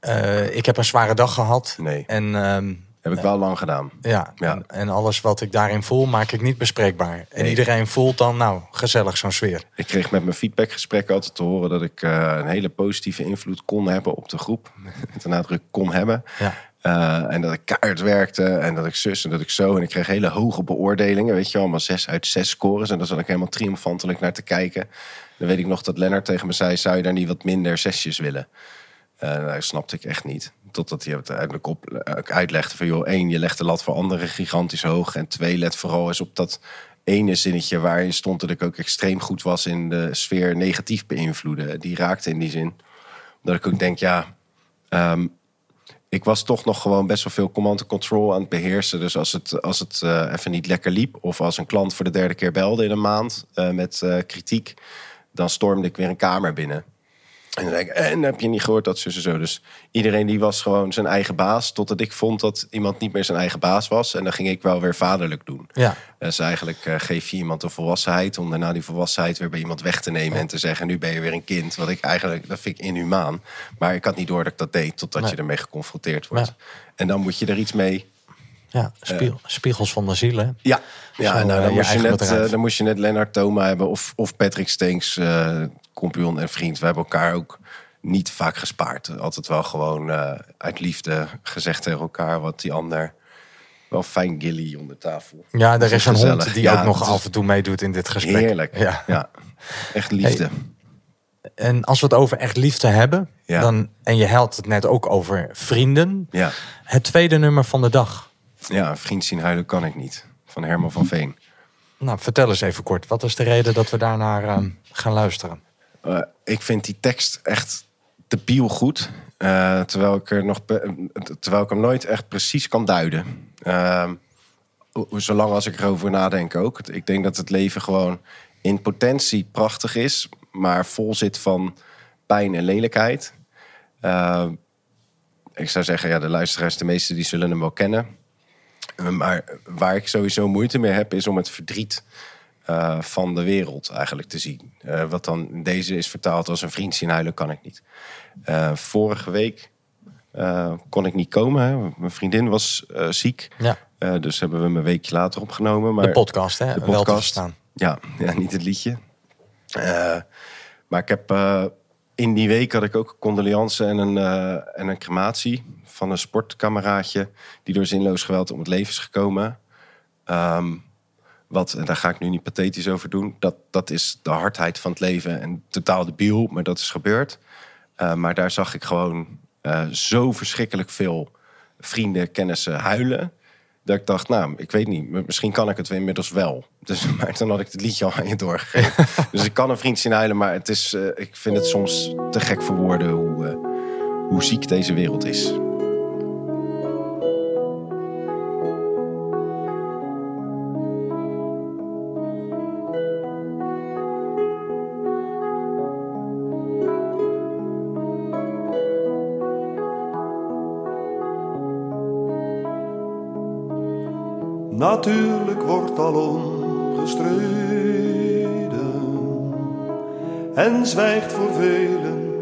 uh, ik heb een zware dag gehad. Nee. En, uh, heb ik wel lang gedaan. Ja, ja. En, en, alles wat ik daarin voel, maak ik niet bespreekbaar. En iedereen voelt dan, nou, gezellig zo'n sfeer. Ik kreeg met mijn feedbackgesprekken altijd te horen... dat ik uh, een hele positieve invloed kon hebben op de groep. Met de nadruk kon hebben. Ja. Uh, en dat ik kaart werkte en dat ik zus en dat ik zo. En ik kreeg hele hoge beoordelingen, weet je wel, allemaal zes uit zes scores. En daar zat ik helemaal triomfantelijk naar te kijken. Dan weet ik nog dat Lennart tegen me zei, zou je daar niet wat minder zesjes willen? Uh, dat snapte ik echt niet. Totdat hij het uiteindelijk uh, uitlegde van, joh, één, je legt de lat voor anderen gigantisch hoog. En twee, let vooral eens op dat ene zinnetje waarin stond dat ik ook extreem goed was in de sfeer negatief beïnvloeden. Die raakte in die zin. Dat ik ook denk, ja... Um, ik was toch nog gewoon best wel veel command control aan het beheersen. Dus als het, als het uh, even niet lekker liep, of als een klant voor de derde keer belde in een maand uh, met kritiek, dan stormde ik weer een kamer binnen. En dan denk ik, en heb je niet gehoord dat ze zo. Dus iedereen die was gewoon zijn eigen baas. Totdat ik vond dat iemand niet meer zijn eigen baas was. En dan ging ik wel weer vaderlijk doen. Ja. Dus eigenlijk uh, geef je iemand de volwassenheid. Om daarna die volwassenheid weer bij iemand weg te nemen. En te zeggen, nu ben je weer een kind. Wat ik eigenlijk, dat vind ik inhumaan. Maar ik had niet door dat ik dat deed. Totdat nee. je ermee geconfronteerd wordt. En dan moet je er iets mee. Ja, spiegel, uh, spiegels van de ziel, hè? Ja, ja Zo, nou, dan, uh, moest je net, dan moest je net Lennart Thoma hebben of, of Patrick uh, compagnon en vriend. We hebben elkaar ook niet vaak gespaard. Altijd wel gewoon uit liefde gezegd tegen elkaar wat die ander... Wel fijn gilly onder tafel. Ja, er is een gezellig. hond die ja, ook nog af en toe meedoet in dit gesprek. Heerlijk, ja. ja. Echt liefde. Hey, en als we het over echt liefde hebben, ja. dan, en je had het net ook over vrienden. Ja. Het tweede nummer van de dag. Ja, vriend zien huilen kan ik niet. Van Herman van Veen. Nou, vertel eens even kort. Wat is de reden dat we daarnaar uh, gaan luisteren? Uh, ik vind die tekst echt debiel goed. Uh, terwijl, ik er nog terwijl ik hem nooit echt precies kan duiden. zolang als ik erover nadenk ook. Ik denk dat het leven gewoon in potentie prachtig is. Maar vol zit van pijn en lelijkheid. ik zou zeggen, ja, de luisteraars, de meeste die zullen hem wel kennen. Maar waar ik sowieso moeite mee heb, is om het verdriet uh, van de wereld eigenlijk te zien. Uh, wat dan deze is vertaald als een vriend zien huilen, kan ik niet. Uh, vorige week kon ik niet komen. Hè. Mijn vriendin was ziek. Ja. dus hebben we hem een weekje later opgenomen. Maar de podcast, hè? De podcast. Wel ja, ja, niet het liedje. maar ik heb in die week had ik ook condoleance en een, en een crematie van een sportkameraadje die door zinloos geweld om het leven is gekomen. Um, wat, en daar ga ik nu niet pathetisch over doen, dat, dat is de hardheid van het leven en totaal debiel, maar dat is gebeurd. Uh, maar daar zag ik gewoon uh, zo verschrikkelijk veel vrienden, kennissen huilen. Dat ik dacht, nou, ik weet niet. Misschien kan ik het inmiddels wel. Dus, maar toen had ik het liedje al aan je doorgegeven. dus ik kan een vriend zien huilen, maar het is, uh, ik vind het soms te gek voor woorden hoe, hoe ziek deze wereld is. Natuurlijk wordt al omgestreden en zwijgt voor velen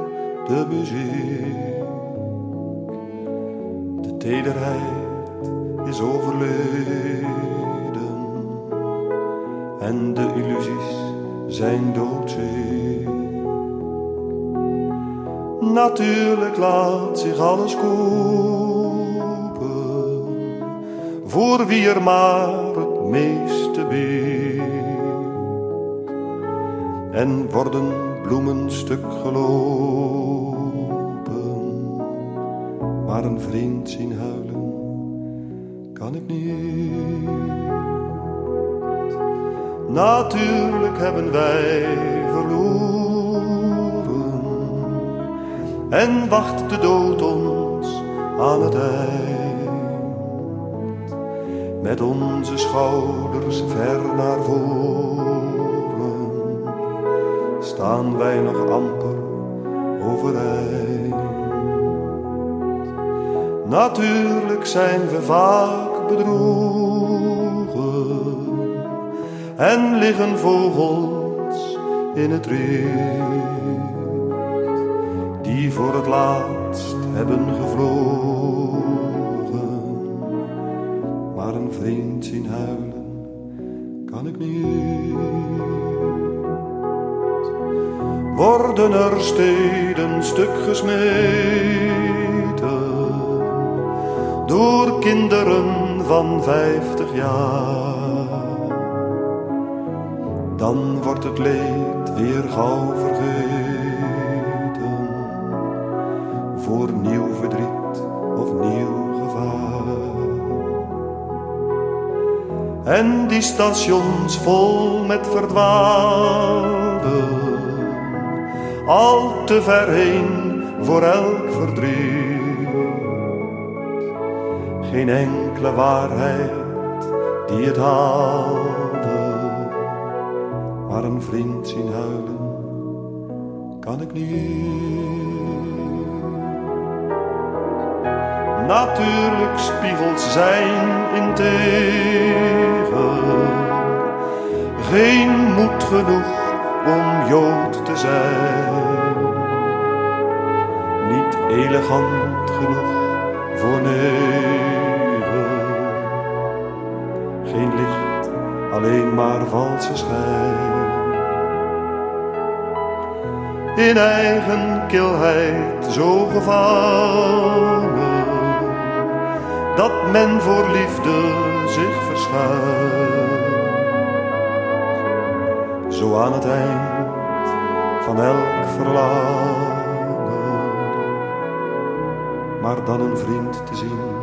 de muziek. De tederheid is overleden en de illusies zijn doodziek. Natuurlijk laat zich alles koelen voor wie er maar het meeste weet. En worden bloemen stuk gelopen, maar een vriend zien huilen kan ik niet. Natuurlijk hebben wij verloren en wacht de dood ons aan het eind met onze schouders ver naar voren, staan wij nog amper overeind. Natuurlijk zijn we vaak bedrogen en liggen vogels in het riet, die voor het laatst hebben gevlogen een vriend zien huilen, kan ik niet. Worden er steden stuk gesmeten door kinderen van vijftig jaar, dan wordt het leed weer gauw vergeten voor nieuw En die stations vol met verdwaalden, al te ver heen voor elk verdriet. Geen enkele waarheid die het haalde, maar een vriend zien huilen kan ik niet. Natuurlijk spiegelt zijn in Geen moed genoeg om Jood te zijn. Niet elegant genoeg voor neven. Geen licht, alleen maar valse schijn. In eigen kilheid zo gevangen dat men voor liefde zich verschuilt. Zo aan het eind van elk verlangen, maar dan een vriend te zien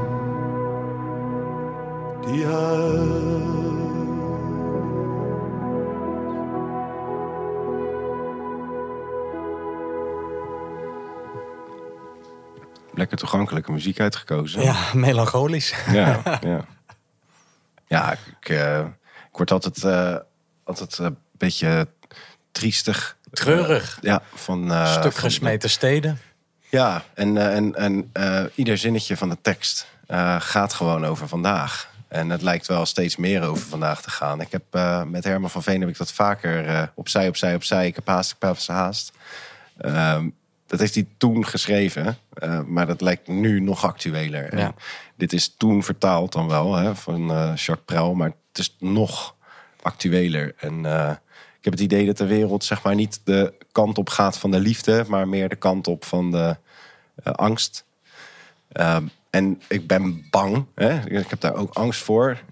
die huilt. lekker toegankelijke muziek uitgekozen. Ja, melancholisch. Ja, ja. Ja ik, uh, ik word altijd, uh, altijd een beetje triestig. Treurig. Uh, ja, van... Stuk gesmeten steden. Ja, en, en, en ieder zinnetje van de tekst gaat gewoon over vandaag. En het lijkt wel steeds meer over vandaag te gaan. Ik heb met Herman van Veen heb ik dat vaker opzij, opzij, opzij. Ik heb haast, ik heb haast. Ehm, dat heeft hij toen geschreven, uh, maar dat lijkt nu nog actueler. Ja. Dit is toen vertaald dan wel hè, van uh, Jacques Pruil, maar het is nog actueler. En uh, ik heb het idee dat de wereld zeg maar niet de kant op gaat van de liefde, maar meer de kant op van de angst. Ehm, en ik ben bang, hè, ik heb daar ook angst voor,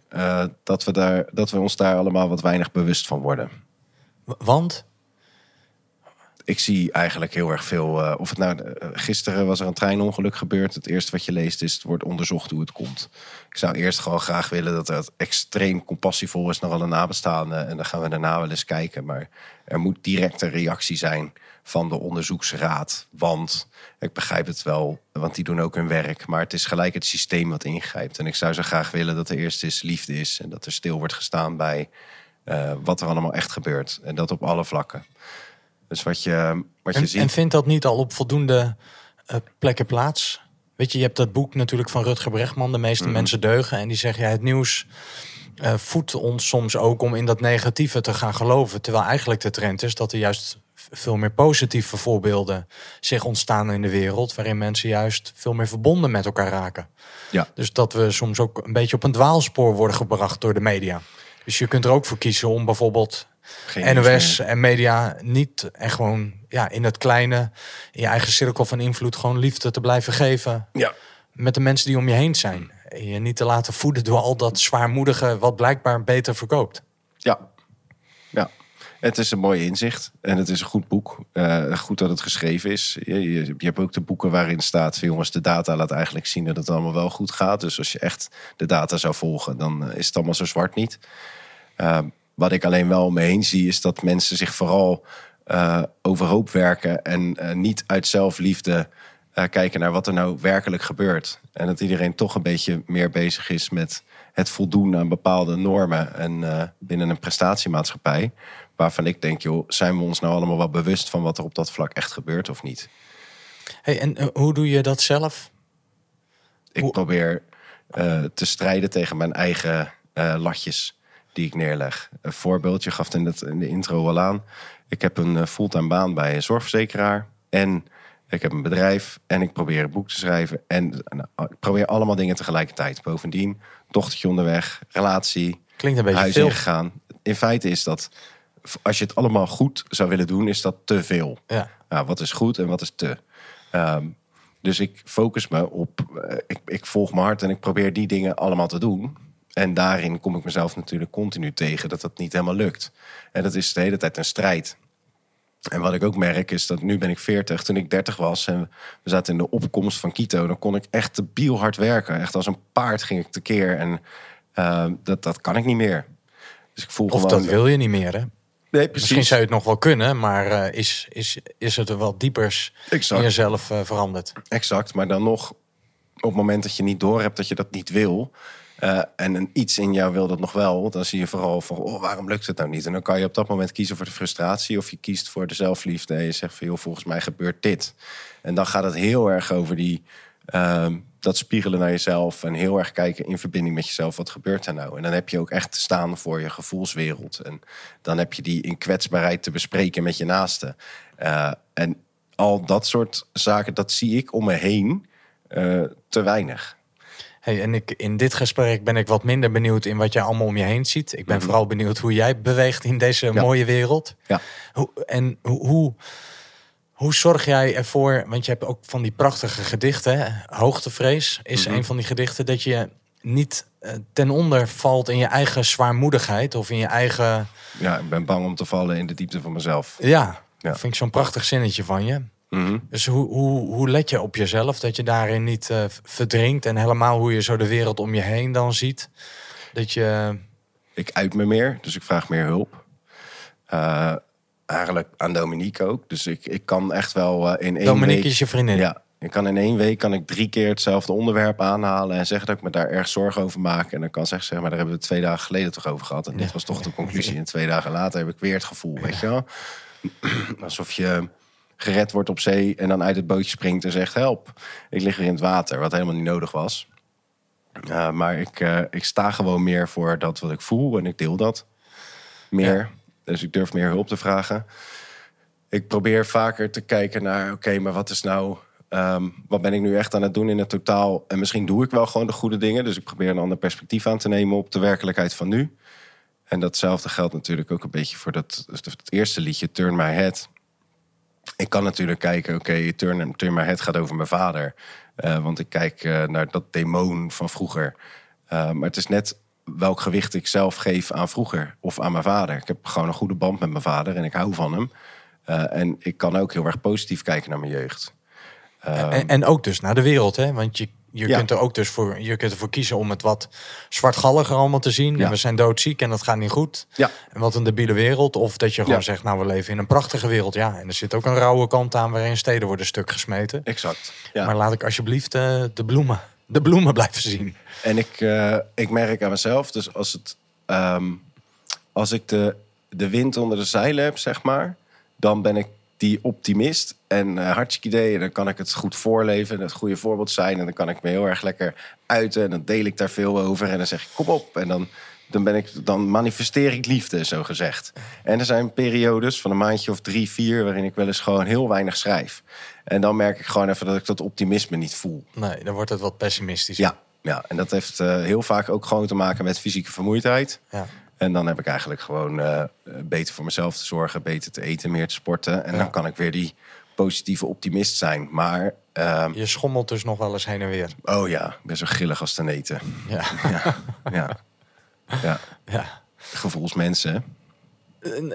dat, we daar, dat we ons daar allemaal wat weinig bewust van worden. Want? Ik zie eigenlijk heel erg veel. eh, of het nou, eh, gisteren was er een treinongeluk gebeurd. Het eerste wat je leest is: het wordt onderzocht hoe het komt. Ik zou eerst gewoon graag willen dat het extreem compassievol is naar alle nabestaanden. En dan gaan we daarna wel eens kijken. Maar er moet direct een reactie zijn van de onderzoeksraad. Want ik begrijp het wel, want die doen ook hun werk. Maar het is gelijk het systeem wat ingrijpt. En ik zou zo graag willen dat er eerst eens liefde is. En dat er stil wordt gestaan bij eh, wat er allemaal echt gebeurt. En dat op alle vlakken. Dus wat je, wat je En, ziet. en vindt dat niet al op voldoende eh, plekken plaats? Weet je, je hebt dat boek natuurlijk van Rutger Bregman, De meeste Mhm. mensen deugen. En die zeggen, ja, het nieuws eh, voedt ons soms ook om in dat negatieve te gaan geloven. Terwijl eigenlijk de trend is dat er juist veel meer positieve voorbeelden zich ontstaan in de wereld. Waarin mensen juist veel meer verbonden met elkaar raken. Ja. Dus dat we soms ook een beetje op een dwaalspoor worden gebracht door de media. Dus je kunt er ook voor kiezen om bijvoorbeeld Geen NOS en media niet en gewoon ja, in het kleine, in je eigen cirkel van invloed, gewoon liefde te blijven geven Ja, met de mensen die om je heen zijn. En je niet te laten voeden door al dat zwaarmoedige, wat blijkbaar beter verkoopt. ja. ja. Het is een mooi inzicht en het is een goed boek. Eh, goed dat het geschreven is. Je, je, je hebt ook de boeken waarin staat van jongens, de data laat eigenlijk zien dat het allemaal wel goed gaat. Dus als je echt de data zou volgen, dan is het allemaal zo zwart niet. Eh, wat ik alleen wel om me heen zie, is dat mensen zich vooral eh, overhoop werken en eh, niet uit zelfliefde eh, kijken naar wat er nou werkelijk gebeurt. En dat iedereen toch een beetje meer bezig is met het voldoen aan bepaalde normen en binnen een prestatiemaatschappij. Waarvan ik denk, joh, zijn we ons nou allemaal wel bewust van wat er op dat vlak echt gebeurt of niet? Hey, en hoe doe je dat zelf? Ik Hoe- probeer te strijden tegen mijn eigen latjes die ik neerleg. Een voorbeeld, je gaf het in, het, in de intro al aan. Ik heb een eh, fulltime baan bij een zorgverzekeraar. En ik heb een bedrijf. En ik probeer een boek te schrijven. En nou, ik probeer allemaal dingen tegelijkertijd. Bovendien, dochtertje onderweg, relatie, Klinkt een beetje huis veel. ingegaan. In feite is dat, als je het allemaal goed zou willen doen, is dat te veel. Ja. Nou, wat is goed en wat is te. Ehm, dus ik focus me op, eh, ik, ik volg mijn hart en ik probeer die dingen allemaal te doen. En daarin kom ik mezelf natuurlijk continu tegen dat dat niet helemaal lukt. En dat is de hele tijd een strijd. En wat ik ook merk is dat nu ben ik 40. Toen ik 30 was en we zaten in de opkomst van Quito, dan kon ik echt te biel hard werken. Echt als een paard ging ik tekeer. En ehm, dat, dat kan ik niet meer. Dus ik voel Of gewoon. dat wil je niet meer, hè? Nee, precies. Misschien zou je het nog wel kunnen, maar eh, is, is, is het er wel diepers Exact. in jezelf eh, veranderd? Exact, maar dan nog op het moment dat je niet doorhebt dat je dat niet wil. Eh, en een iets in jou wil dat nog wel, dan zie je vooral van oh, waarom lukt het nou niet? En dan kan je op dat moment kiezen voor de frustratie of je kiest voor de zelfliefde en je zegt van volgens mij gebeurt dit. En dan gaat het heel erg over die, ehm, dat spiegelen naar jezelf en heel erg kijken in verbinding met jezelf, wat gebeurt er nou? En dan heb je ook echt te staan voor je gevoelswereld. En dan heb je die in kwetsbaarheid te bespreken met je naasten. Eh, en al dat soort zaken, dat zie ik om me heen eh, te weinig. Hey, en ik, in dit gesprek ben ik wat minder benieuwd in wat jij allemaal om je heen ziet. Ik ben Mhm. vooral benieuwd hoe jij beweegt in deze mooie wereld. Ja. Hoe, en hoe, hoe, hoe zorg jij ervoor, want je hebt ook van die prachtige gedichten? Hoogtevrees is Mhm. een van die gedichten, dat je niet eh, ten onder valt in je eigen zwaarmoedigheid of in je eigen... Ja, ik ben bang om te vallen in de diepte van mezelf. Ja, Ja. vind ik zo'n prachtig zinnetje van je. Mhm. Dus hoe, hoe, hoe let je op jezelf dat je daarin niet eh, verdrinkt en helemaal hoe je zo de wereld om je heen dan ziet? Dat je... Ik uit me meer, dus ik vraag meer hulp. Eh, eigenlijk aan Dominique ook. Dus ik, ik kan echt wel eh, in één Dominique week... is je vriendin. Ja, ik kan in één week kan ik drie keer hetzelfde onderwerp aanhalen en zeggen dat ik me daar erg zorgen over maak. En dan kan zeggen, zeg maar, daar hebben we twee dagen geleden toch over gehad. En dit was toch de conclusie. En twee dagen later heb ik weer het gevoel, weet je wel. Alsof je gered wordt op zee en dan uit het bootje springt en zegt help. Ik lig weer in het water, wat helemaal niet nodig was. Uh, maar ik, uh, ik sta gewoon meer voor dat wat ik voel en ik deel dat meer. Ja. Dus ik durf meer hulp te vragen. Ik probeer vaker te kijken naar, oké, okay, maar wat is nou, um, wat ben ik nu echt aan het doen in het totaal? En misschien doe ik wel gewoon de goede dingen. Dus ik probeer een ander perspectief aan te nemen op de werkelijkheid van nu. En datzelfde geldt natuurlijk ook een beetje voor dat, het eerste liedje, Turn My Head. Ik kan natuurlijk kijken, oké, okay, Turn, Turn My Head gaat over mijn vader. Uh, want ik kijk uh, naar dat demon van vroeger. Uh, maar het is net welk gewicht ik zelf geef aan vroeger of aan mijn vader. Ik heb gewoon een goede band met mijn vader en ik hou van hem. Eh, en ik kan ook heel erg positief kijken naar mijn jeugd. En, en ook dus naar de wereld, hè? Want je, je Ja. kunt er ook dus voor, je kunt ervoor kiezen om het wat zwartgalliger allemaal te zien. Ja. En we zijn doodziek en dat gaat niet goed. Ja. En wat een debiele wereld. Of dat je gewoon zegt, nou we leven in een prachtige wereld. Ja, en er zit ook een rauwe kant aan waarin steden worden stuk gesmeten. Exact. Ja. Maar laat ik alsjeblieft eh, de bloemen, de bloemen blijven zien. En ik, eh, ik merk aan mezelf, dus als, het, ehm, als ik de, de wind onder de zeilen heb, zeg maar, dan ben ik die optimist en eh hartstikke idee. En dan kan ik het goed voorleven en het goede voorbeeld zijn. En dan kan ik me heel erg lekker uiten en dan deel ik daar veel over. En dan zeg ik, kom op. En dan, dan, ben ik, dan manifesteer ik liefde, zo gezegd. En er zijn periodes van een maandje of drie, vier... waarin ik wel eens gewoon heel weinig schrijf. En dan merk ik gewoon even dat ik dat optimisme niet voel. Nee, dan wordt het wat pessimistisch. Ja, ja, en dat heeft eh, heel vaak ook gewoon te maken met fysieke vermoeidheid. Ja. En dan heb ik eigenlijk gewoon eh, beter voor mezelf te zorgen, beter te eten, meer te sporten. En Ja. dan kan ik weer die positieve optimist zijn. Maar, ehm, Je schommelt dus nog wel eens heen en weer. oh ja, ik ben zo grillig als te eten. Ja, Ja, ja. ja. ja. gevoelsmensen.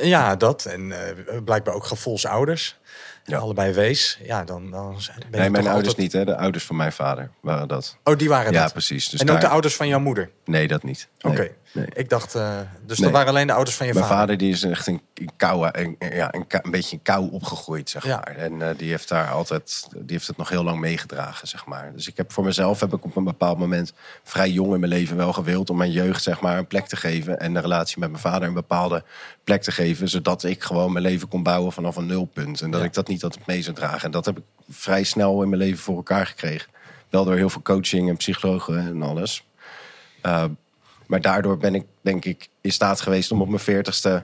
ja dat. En eh, blijkbaar ook gevoelsouders. Ja. Allebei wees. Ja, dan, dan zijn- ben Nee, mijn ouders altijd- niet, hè? De ouders van mijn vader waren dat. Oh, die waren Ja, dat. precies. Dus en ook de ouders van jouw moeder? Nee, dat niet. Nee, Oké. Nee. Ik dacht, eh, dus Nee. dat waren alleen de ouders van je Mijn vader. vader die is echt een, een kou, een, ja, een, beetje een kou opgegroeid, zeg Ja. maar. En eh, die heeft daar altijd, die heeft het nog heel lang meegedragen, zeg maar. Dus ik heb voor mezelf heb ik op een bepaald moment vrij jong in mijn leven wel gewild om mijn jeugd, zeg maar, een plek te geven en de relatie met mijn vader een bepaalde plek te geven, zodat ik gewoon mijn leven kon bouwen vanaf een nulpunt en dat Ja. ik dat niet altijd mee zou dragen. En dat heb ik vrij snel in mijn leven voor elkaar gekregen. Wel door heel veel coaching en psychologen en alles. Uh, maar daardoor ben ik, denk ik, in staat geweest om op mijn veertigste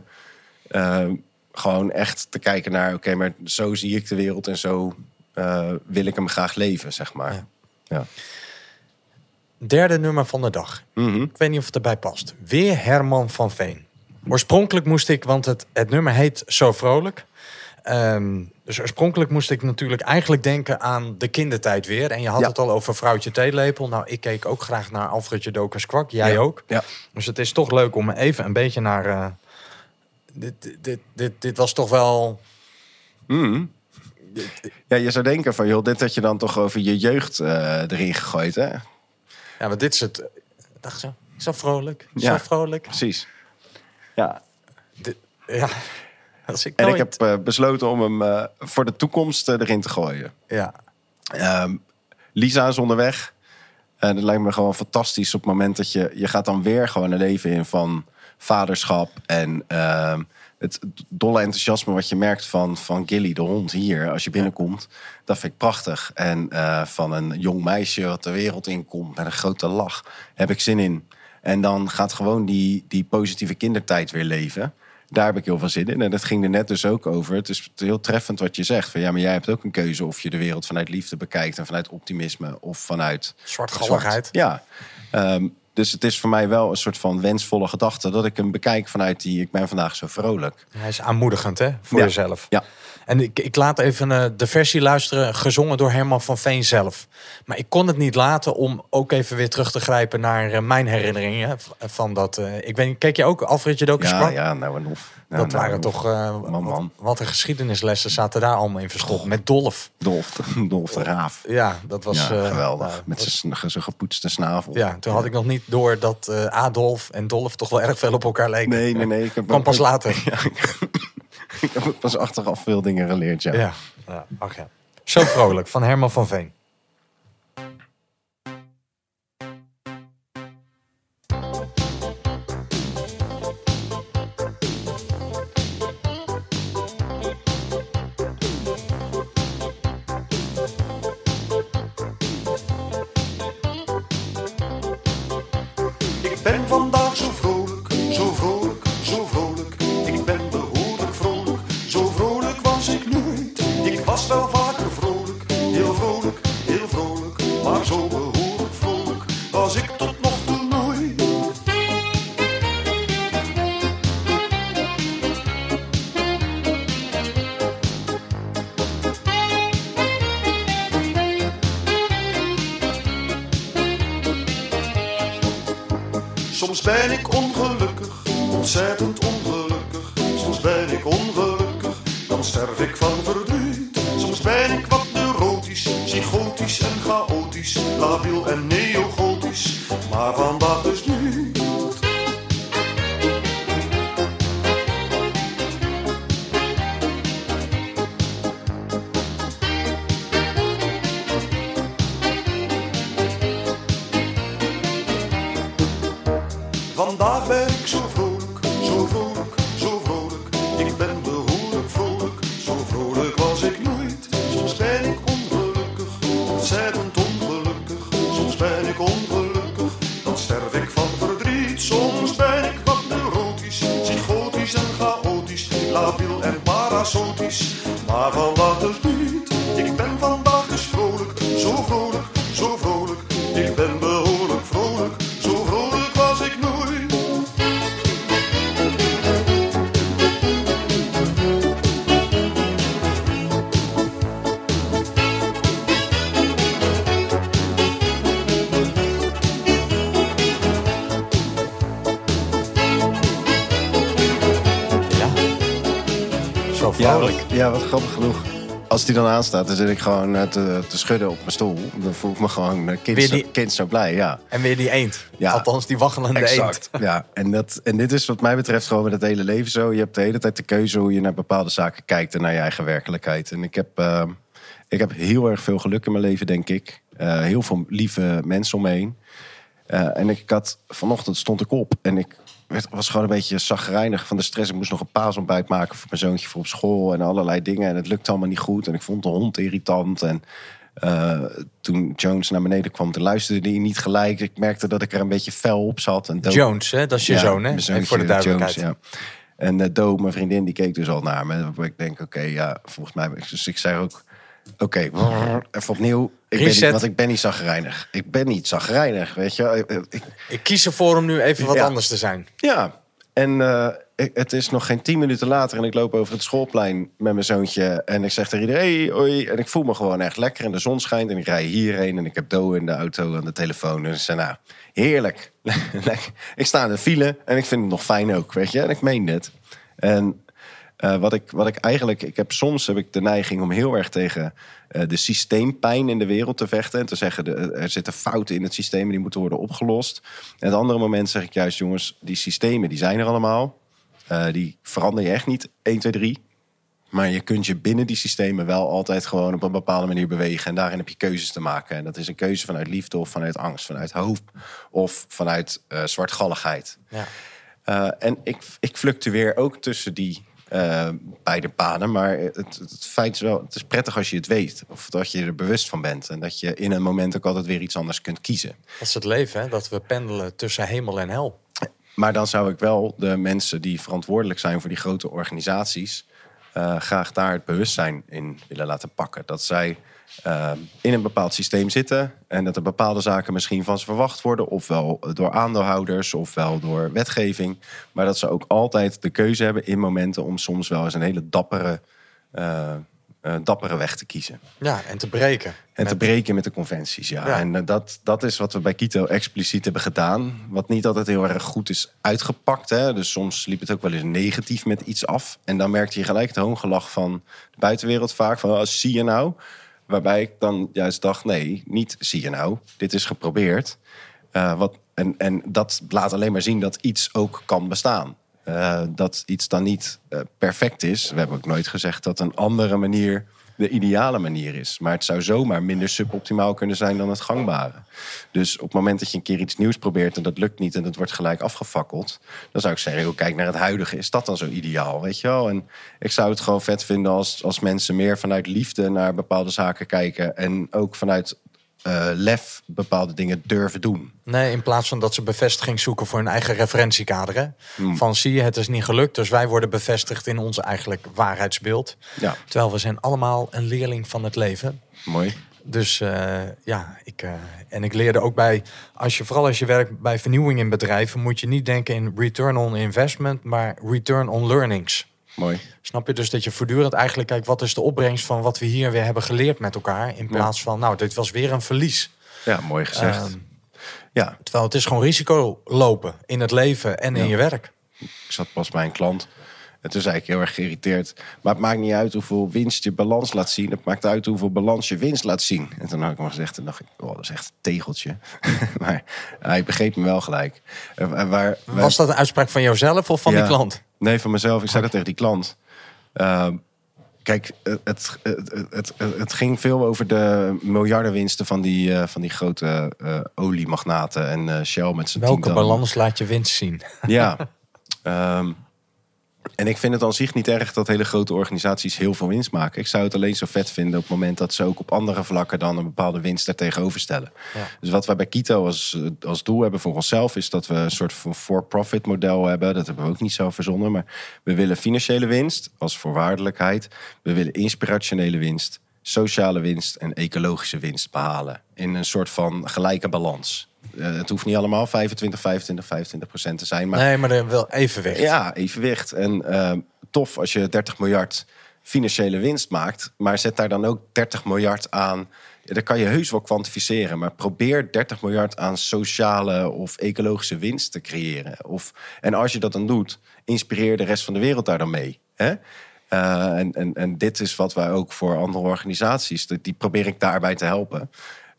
uh, gewoon echt te kijken naar... oké, maar zo zie ik de wereld en zo uh, wil ik hem graag leven, zeg maar. Ja. Ja. Derde nummer van de dag. Mhm. Ik weet niet of het erbij past. Weer Herman van Veen. Oorspronkelijk moest ik, want het, het nummer heet Zo Vrolijk. Um, dus oorspronkelijk moest ik natuurlijk eigenlijk denken aan de kindertijd weer. En je had Ja. het al over vrouwtje theelepel. Nou, ik keek ook graag naar Alfredje Dokers Kwak. Jij Ja. ook. Ja. Dus het is toch leuk om even een beetje naar... eh, dit, dit, dit, dit, was toch wel... Mhm. Ja, je zou denken van, joh, dit had je dan toch over je jeugd uh, erin gegooid, hè? Ja, maar dit is het... Dacht zo, zo vrolijk, Ja. zo vrolijk. Precies. Ja. Ja, ik En ik heb uh, besloten om hem uh, voor de toekomst uh, erin te gooien. Ja, Um, Lisa is onderweg. En dat lijkt me gewoon fantastisch op het moment dat je... Je gaat dan weer gewoon een leven in van vaderschap. En uh, het dolle enthousiasme wat je merkt van, van Gilly, de hond hier, als je binnenkomt. Dat vind ik prachtig. En uh, van een jong meisje wat de wereld inkomt met een grote lach. Heb ik zin in. En dan gaat gewoon die, die positieve kindertijd weer leven. Daar heb ik heel veel zin in. En dat ging er net dus ook over. Het is heel treffend wat je zegt. Van, ja, maar jij hebt ook een keuze of je de wereld vanuit liefde bekijkt... en vanuit optimisme of vanuit... Zwartgalligheid. Ja. Um, dus het is voor mij wel een soort van wensvolle gedachte... dat ik hem bekijk vanuit die... ik ben vandaag zo vrolijk. Hij is aanmoedigend, hè? Voor Ja. jezelf. Ja. En ik, ik laat even uh, de versie luisteren, gezongen door Herman van Veen zelf. Maar ik kon het niet laten om ook even weer terug te grijpen naar uh, mijn herinneringen. Van dat, uh, ik weet niet, keek je ook Alfredje Dokers Ja, Kwak? ja, nou en of. Dat nou, waren toch... man, man. Wat, wat een geschiedenislessen zaten daar allemaal in verstopt. Met Dolf. Dolf, Dolf de Raaf. Ja, dat was... ja, uh, geweldig. nou, Met zijn gepoetste snavel. Ja, toen had ik nog niet door dat uh, Adolf en Dolf toch wel erg veel op elkaar leken. Nee, nee, nee. Ik heb Kwam pas later. Ja, ik, ik heb pas achteraf veel dingen geleerd, ja. Ja, ja. ach ja. Zo vrolijk, van Herman van Veen. Vandaag ben ik zo vrolijk, zo vrolijk, Als die dan aanstaat, dan zit ik gewoon eh, te, te schudden op mijn stoel. Dan voel ik me gewoon eh, kind, Weer zo, die- kind zo blij, ja. En weer die eend. Ja. Althans, die waggelende Exact. eend. Ja, en, dat, en dit is wat mij betreft gewoon met het hele leven zo. Je hebt de hele tijd de keuze hoe je naar bepaalde zaken kijkt en naar je eigen werkelijkheid. En ik heb, eh, ik heb heel erg veel geluk in mijn leven, denk ik. Heel veel lieve mensen om me heen. En ik had, vanochtend stond ik op en ik werd, was gewoon een beetje zagrijnig van de stress. Ik moest nog een paasontbijt maken voor mijn zoontje voor op school en allerlei dingen. En het lukte allemaal niet goed. En ik vond de hond irritant. En eh, toen Jones naar beneden kwam, toen luisterde hij niet gelijk. Ik merkte dat ik er een beetje fel op zat. En dood- Jones, hè? dat is je ja, zoon, hè? zoontje voor de duidelijkheid. Jones, ja. En uh, Do, mijn vriendin, die keek dus al naar me. Ik denk, oké, ja, volgens mij... Dus ik zei ook, oké, even opnieuw. Ik ben niet, want ik ben niet zagrijnig. Ik ben niet zagrijnig, weet je. Ik- ik- Ik kies ervoor om nu even wat Ja. anders te zijn. ja, en eh, ik- het is nog geen tien minuten later... en ik loop over het schoolplein met mijn zoontje... en ik zeg tegen iedereen, hey, hoi. En ik voel me gewoon echt lekker en de zon schijnt... en ik rij hierheen en ik heb Do in de auto aan de telefoon. Dus ik zei, nou, heerlijk. Ik sta in de file en ik vind het nog fijn ook, weet je. En ik meen dit. En eh, wat, ik, wat ik eigenlijk... Ik heb, soms heb ik de neiging om heel erg tegen eh, de systeempijn in de wereld te vechten. En te zeggen, de, er zitten fouten in het systeem en die moeten worden opgelost. En het andere moment zeg ik juist, jongens, die systemen die zijn er allemaal. Eh, die verander je echt niet 1, 2, 3. Maar je kunt je binnen die systemen wel altijd gewoon op een bepaalde manier bewegen. En daarin heb je keuzes te maken. En dat is een keuze vanuit liefde of vanuit angst, vanuit hoop of vanuit zwartgalligheid. Ja. En ik, ik fluctueer ook tussen die eh, beide paden. Maar het, het, het feit is wel, het is prettig als je het weet. Of dat je er bewust van bent. En dat je in een moment ook altijd weer iets anders kunt kiezen. Dat is het leven, hè? dat we pendelen tussen hemel en hel. Maar dan zou ik wel de mensen die verantwoordelijk zijn voor die grote organisaties. eh, graag daar het bewustzijn in willen laten pakken. Dat zij eh, in een bepaald systeem zitten. En dat er bepaalde zaken misschien van ze verwacht worden. Ofwel door aandeelhouders, ofwel door wetgeving. Maar dat ze ook altijd de keuze hebben in momenten om soms wel eens een hele dappere, eh, eh, dappere weg te kiezen. Ja, en te breken. En te Met- breken met de conventies, ja. Ja. En eh, dat, dat is wat we bij Kito expliciet hebben gedaan. Wat niet altijd heel erg goed is uitgepakt. Hè. Dus soms liep het ook wel eens negatief met iets af. En dan merkte je gelijk het hoongelach van de buitenwereld vaak. Van, oh, zie je nou? Waarbij ik dan juist dacht, nee, niet zie je nou. Dit is geprobeerd. Eh, wat, en, en dat laat alleen maar zien dat iets ook kan bestaan. Eh, dat iets dan niet eh, perfect is. We hebben ook nooit gezegd dat een andere manier de ideale manier is. Maar het zou zomaar minder suboptimaal kunnen zijn dan het gangbare. Dus op het moment dat je een keer iets nieuws probeert en dat lukt niet en dat wordt gelijk afgefakkeld, dan zou ik zeggen, kijk naar het huidige. Is dat dan zo ideaal? Weet je wel? En ik zou het gewoon vet vinden als, als mensen meer vanuit liefde naar bepaalde zaken kijken en ook vanuit eh, lef bepaalde dingen durven doen. Nee, in plaats van dat ze bevestiging zoeken voor hun eigen referentiekader. Hè? Hmm. Van zie je, het is niet gelukt, dus wij worden bevestigd in ons eigenlijk waarheidsbeeld. Ja, Terwijl we zijn allemaal een leerling van het leven. mooi. Dus eh, ja, ik, eh, en ik leerde ook bij, als je, vooral als je werkt bij vernieuwing in bedrijven, moet je niet denken in return on investment, maar return on learnings. Mooi. Snap je dus dat je voortdurend eigenlijk kijkt, wat is de opbrengst van wat we hier weer hebben geleerd met elkaar, in plaats van, nou, dit was weer een verlies. Ja, mooi gezegd. Ehm, ja, terwijl het is gewoon risico lopen in het leven en in Ja. je werk. Ik zat pas bij een klant. En toen zei ik heel erg geïrriteerd. Maar het maakt niet uit hoeveel winst je balans laat zien. Het maakt uit hoeveel balans je winst laat zien. En toen had ik hem gezegd en dacht ik, oh, dat is echt een tegeltje. maar hij begreep me wel gelijk. En waar, waar- Was dat een uitspraak van jouzelf of van Ja. die klant? Nee, van mezelf. Ik zei dat tegen die klant. Ehm, kijk, het, het, het, het, ging veel over de miljardenwinsten van die, eh, van die grote eh, oliemagnaten en eh, Shell met zijn Welke balans laat je winst zien? Ja. Ehm, en ik vind het aan zich niet erg dat hele grote organisaties heel veel winst maken. Ik zou het alleen zo vet vinden op het moment dat ze ook op andere vlakken dan een bepaalde winst er tegenover stellen. Ja. Dus wat wij bij Kito als, als doel hebben voor onszelf is dat we een soort van for-profit model hebben. Dat hebben we ook niet zelf verzonnen. Maar we willen financiële winst als voorwaardelijkheid. We willen inspirationele winst, sociale winst en ecologische winst behalen. In een soort van gelijke balans. Eh, het hoeft niet allemaal 25, 25, 25 procent te zijn. Maar Nee, maar er wel evenwicht. ja, evenwicht. En ehm, tof als je 30 miljard financiële winst maakt. Maar zet daar dan ook 30 miljard aan. Ja, dat kan je heus wel kwantificeren. Maar probeer 30 miljard aan sociale of ecologische winst te creëren. Of, en als je dat dan doet, inspireer de rest van de wereld daar dan mee. Hè? Eh, en, en, en dit is wat wij ook voor andere organisaties, die probeer ik daarbij te helpen.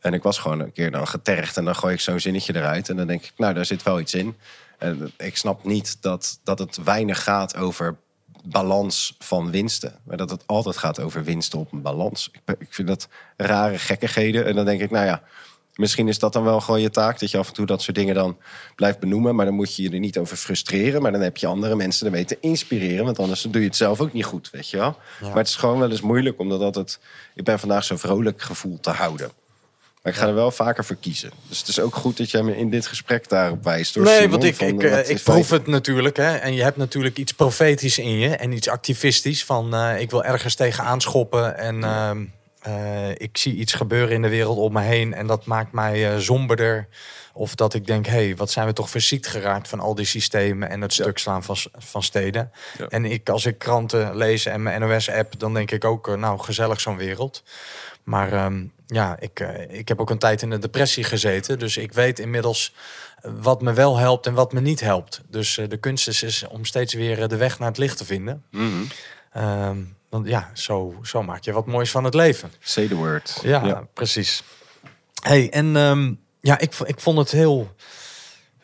En ik was gewoon een keer dan getergd en dan gooi ik zo'n zinnetje eruit. En dan denk ik, nou, daar zit wel iets in. En ik snap niet dat, dat het weinig gaat over balans van winsten. Maar dat het altijd gaat over winsten op een balans. Ik, ik vind dat rare gekkigheden. En dan denk ik, nou ja, misschien is dat dan wel gewoon je taak. Dat je af en toe dat soort dingen dan blijft benoemen. Maar dan moet je je er niet over frustreren. Maar dan heb je andere mensen ermee te inspireren. Want anders doe je het zelf ook niet goed, weet je wel. Maar het is gewoon wel eens moeilijk. Omdat altijd, ik ben vandaag zo vrolijk gevoel te houden. Maar ik ga er wel vaker voor kiezen. Dus het is ook goed dat jij me in dit gesprek daarop wijst. Door Nee, Simon, want ik, van, ik, eh, eh, ik proef het natuurlijk. Hè, en je hebt natuurlijk iets profetisch in je. En iets activistisch. Van eh, ik wil ergens tegenaan schoppen. En ehm, eh, ik zie iets gebeuren in de wereld om me heen. En dat maakt mij somberder. Of dat ik denk, hé, hey, wat zijn we toch verziekt geraakt van al die systemen en het stuk slaan van, van steden. Ja. En ik, als ik kranten lees en mijn NOS-app, dan denk ik ook, nou, gezellig zo'n wereld. Maar ehm, ja, ik, eh, ik heb ook een tijd in de depressie gezeten. Dus ik weet inmiddels eh, wat me wel helpt en wat me niet helpt. Dus eh, de kunst is, is om steeds weer de weg naar het licht te vinden. Mhm. Ehm, want ja, zo, zo maak je wat moois van het leven. Say the word. Ja, precies. Hey, en ehm, ja, ik, ik vond het heel.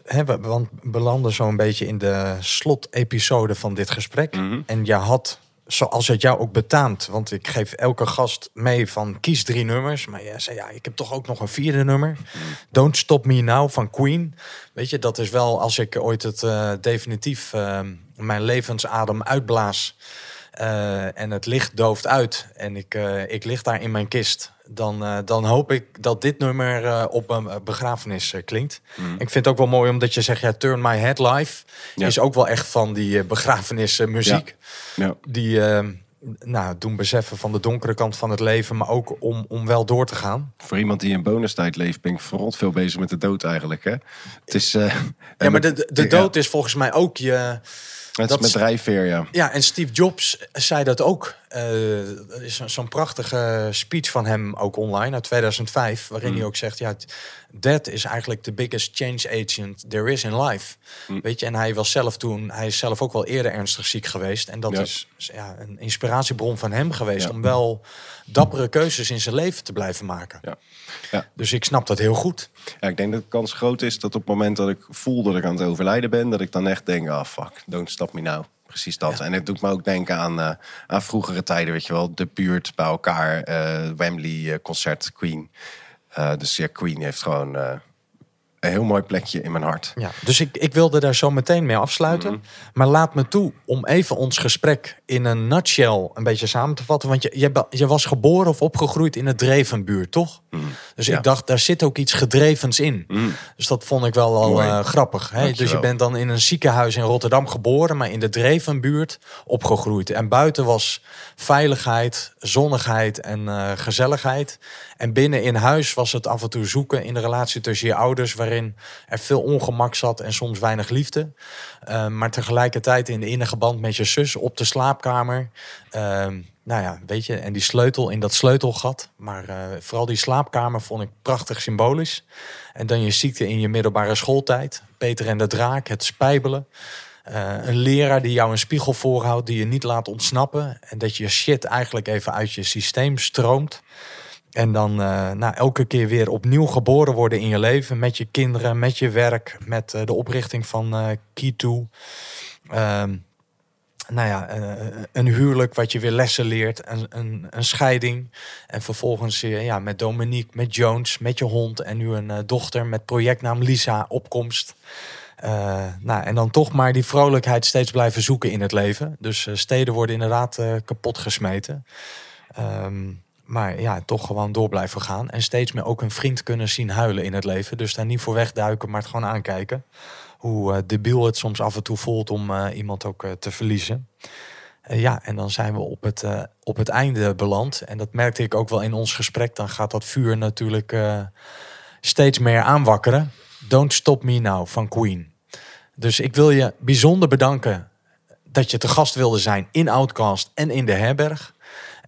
Hè, we, want we belanden zo'n beetje in de slotepisode van dit gesprek. Mhm. En je had, zoals het jou ook betaamt, want ik geef elke gast mee van kies drie nummers. Maar jij zei ja, ik heb toch ook nog een vierde nummer. Don't Stop Me Now van Queen. Weet je, dat is wel als ik ooit het eh, definitief eh, mijn levensadem uitblaas. eh, en het licht dooft uit en ik, eh, ik lig daar in mijn kist, dan, eh, dan hoop ik dat dit nummer eh, op een eh, begrafenis klinkt. Ik vind het ook wel mooi omdat je zegt, ja, Turn My Head Live Ja. is ook wel echt van die begrafenismuziek. Ja. Die eh, nou, doen beseffen van de donkere kant van het leven, maar ook om, om wel door te gaan. Voor iemand die in bonustijd leeft, ben ik verrot veel bezig met de dood eigenlijk. Hè? Het is, Ja, maar de, de, dood is volgens mij ook je... het is met drijfveer, ja. Ja, en Steve Jobs zei dat ook. Eh, er is zo- zo'n prachtige speech van hem ook online uit 2005, waarin hij ook zegt: ja, that is eigenlijk the biggest change agent there is in life. Weet je, en hij was zelf toen, hij is zelf ook wel eerder ernstig ziek geweest, en dat Ja. is ja, een inspiratiebron van hem geweest Ja. om wel dappere keuzes in zijn leven te blijven maken. Ja. Ja. Dus ik snap dat heel goed. ja, ik denk dat de kans groot is dat op het moment dat ik voel dat ik aan het overlijden ben, dat ik dan echt denk, ah fuck, don't stop me now. Precies dat. En het doet me ook denken aan, eh, aan vroegere tijden, weet je wel, de buurt bij elkaar, eh, Wembley eh, concert, Queen. Dus ja, Queen heeft gewoon een heel mooi plekje in mijn hart. Ja, dus ik, ik wilde daar zo meteen mee afsluiten. Maar laat me toe om even ons gesprek in een nutshell een beetje samen te vatten. Want je, je, was geboren of opgegroeid in het Drevenbuurt, toch? Dus Ja. ik dacht, daar zit ook iets gedrevens in. Dus dat vond ik wel al eh, grappig. Hè? Dus je bent dan in een ziekenhuis in Rotterdam geboren, maar in de Drevenbuurt opgegroeid. En buiten was veiligheid, zonnigheid en eh, gezelligheid. En binnen in huis was het af en toe zoeken in de relatie tussen je ouders, waarin er veel ongemak zat en soms weinig liefde. Eh, maar tegelijkertijd in de innige band met je zus op de slaapkamer. Ehm, nou ja, weet je, en die sleutel in dat sleutelgat. Maar eh, vooral die slaapkamer vond ik prachtig symbolisch. En dan je ziekte in je middelbare schooltijd. Peter en de Draak, het spijbelen. Eh, een leraar die jou een spiegel voorhoudt, die je niet laat ontsnappen. En dat je shit eigenlijk even uit je systeem stroomt. En dan uh, nou, elke keer weer opnieuw geboren worden in je leven. Met je kinderen, met je werk, met uh, de oprichting van uh, Key2. Ehm, nou ja, een huwelijk wat je weer lessen leert. Een, een, een scheiding. En vervolgens ja, met Dominique, met Jones, met je hond. En nu een dochter met projectnaam Lisa, opkomst. nou, en dan toch maar die vrolijkheid steeds blijven zoeken in het leven. Dus steden worden inderdaad kapot gesmeten. Um, maar ja, toch gewoon door blijven gaan. En steeds meer ook een vriend kunnen zien huilen in het leven. Dus daar niet voor wegduiken, maar het gewoon aankijken. Hoe uh, debiel het soms af en toe voelt om uh, iemand ook uh, te verliezen. ja, en dan zijn we op het, op het einde beland. En dat merkte ik ook wel in ons gesprek. Dan gaat dat vuur natuurlijk steeds meer aanwakkeren. Don't Stop Me Now van Queen. Dus ik wil je bijzonder bedanken dat je te gast wilde zijn in Outcast en in de herberg.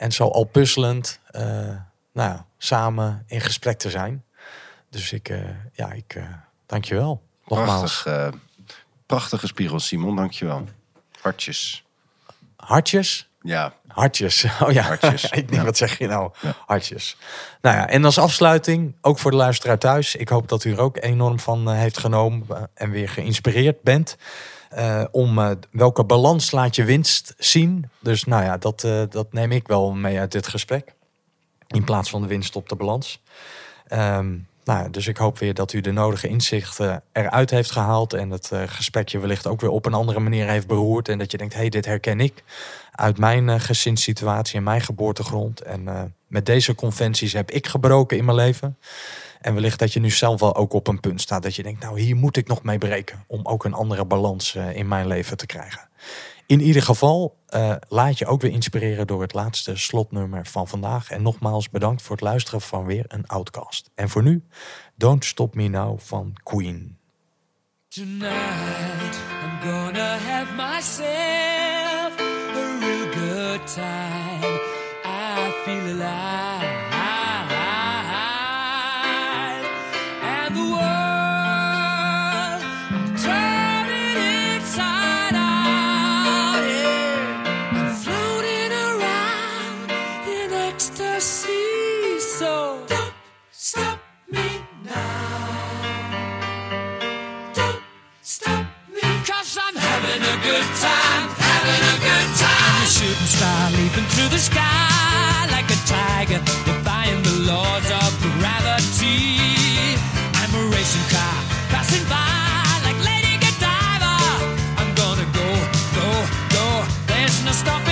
En zo al puzzelend, uh, nou, samen in gesprek te zijn. Dus ik, uh, ja, ik uh, dank je wel. Nogmaals. Prachtig, prachtige spiegel, Simon. Dank je wel. Hartjes. Hartjes? Ja. Hartjes. Oh ja, Hartjes. ik denk, ja. wat zeg je nou? Ja. Hartjes. Nou ja, en als afsluiting, ook voor de luisteraar thuis. Ik hoop dat u er ook enorm van heeft genomen en weer geïnspireerd bent. Uh, om uh, welke balans laat je winst zien. Dus nou ja, dat, uh, dat neem ik wel mee uit dit gesprek. In plaats van de winst op de balans. Um, nou, dus ik hoop weer dat u de nodige inzichten eruit heeft gehaald. En het gesprekje wellicht ook weer op een andere manier heeft beroerd. En dat je denkt, hé, hey, dit herken ik uit mijn gezinssituatie en mijn geboortegrond. En met deze conventies heb ik gebroken in mijn leven. En wellicht dat je nu zelf wel ook op een punt staat dat je denkt, nou hier moet ik nog mee breken om ook een andere balans uh, in mijn leven te krijgen. In ieder geval uh, laat je ook weer inspireren door het laatste slotnummer van vandaag. En nogmaals bedankt voor het luisteren van weer een Outcast. En voor nu, Don't Stop Me Now van Queen. Tonight I'm gonna have a real good time. I feel alive. Shooting star leaping through the sky like a tiger, defying the laws of gravity. I'm a racing car passing by like Lady Godiva. I'm gonna go, go, go. There's no stopping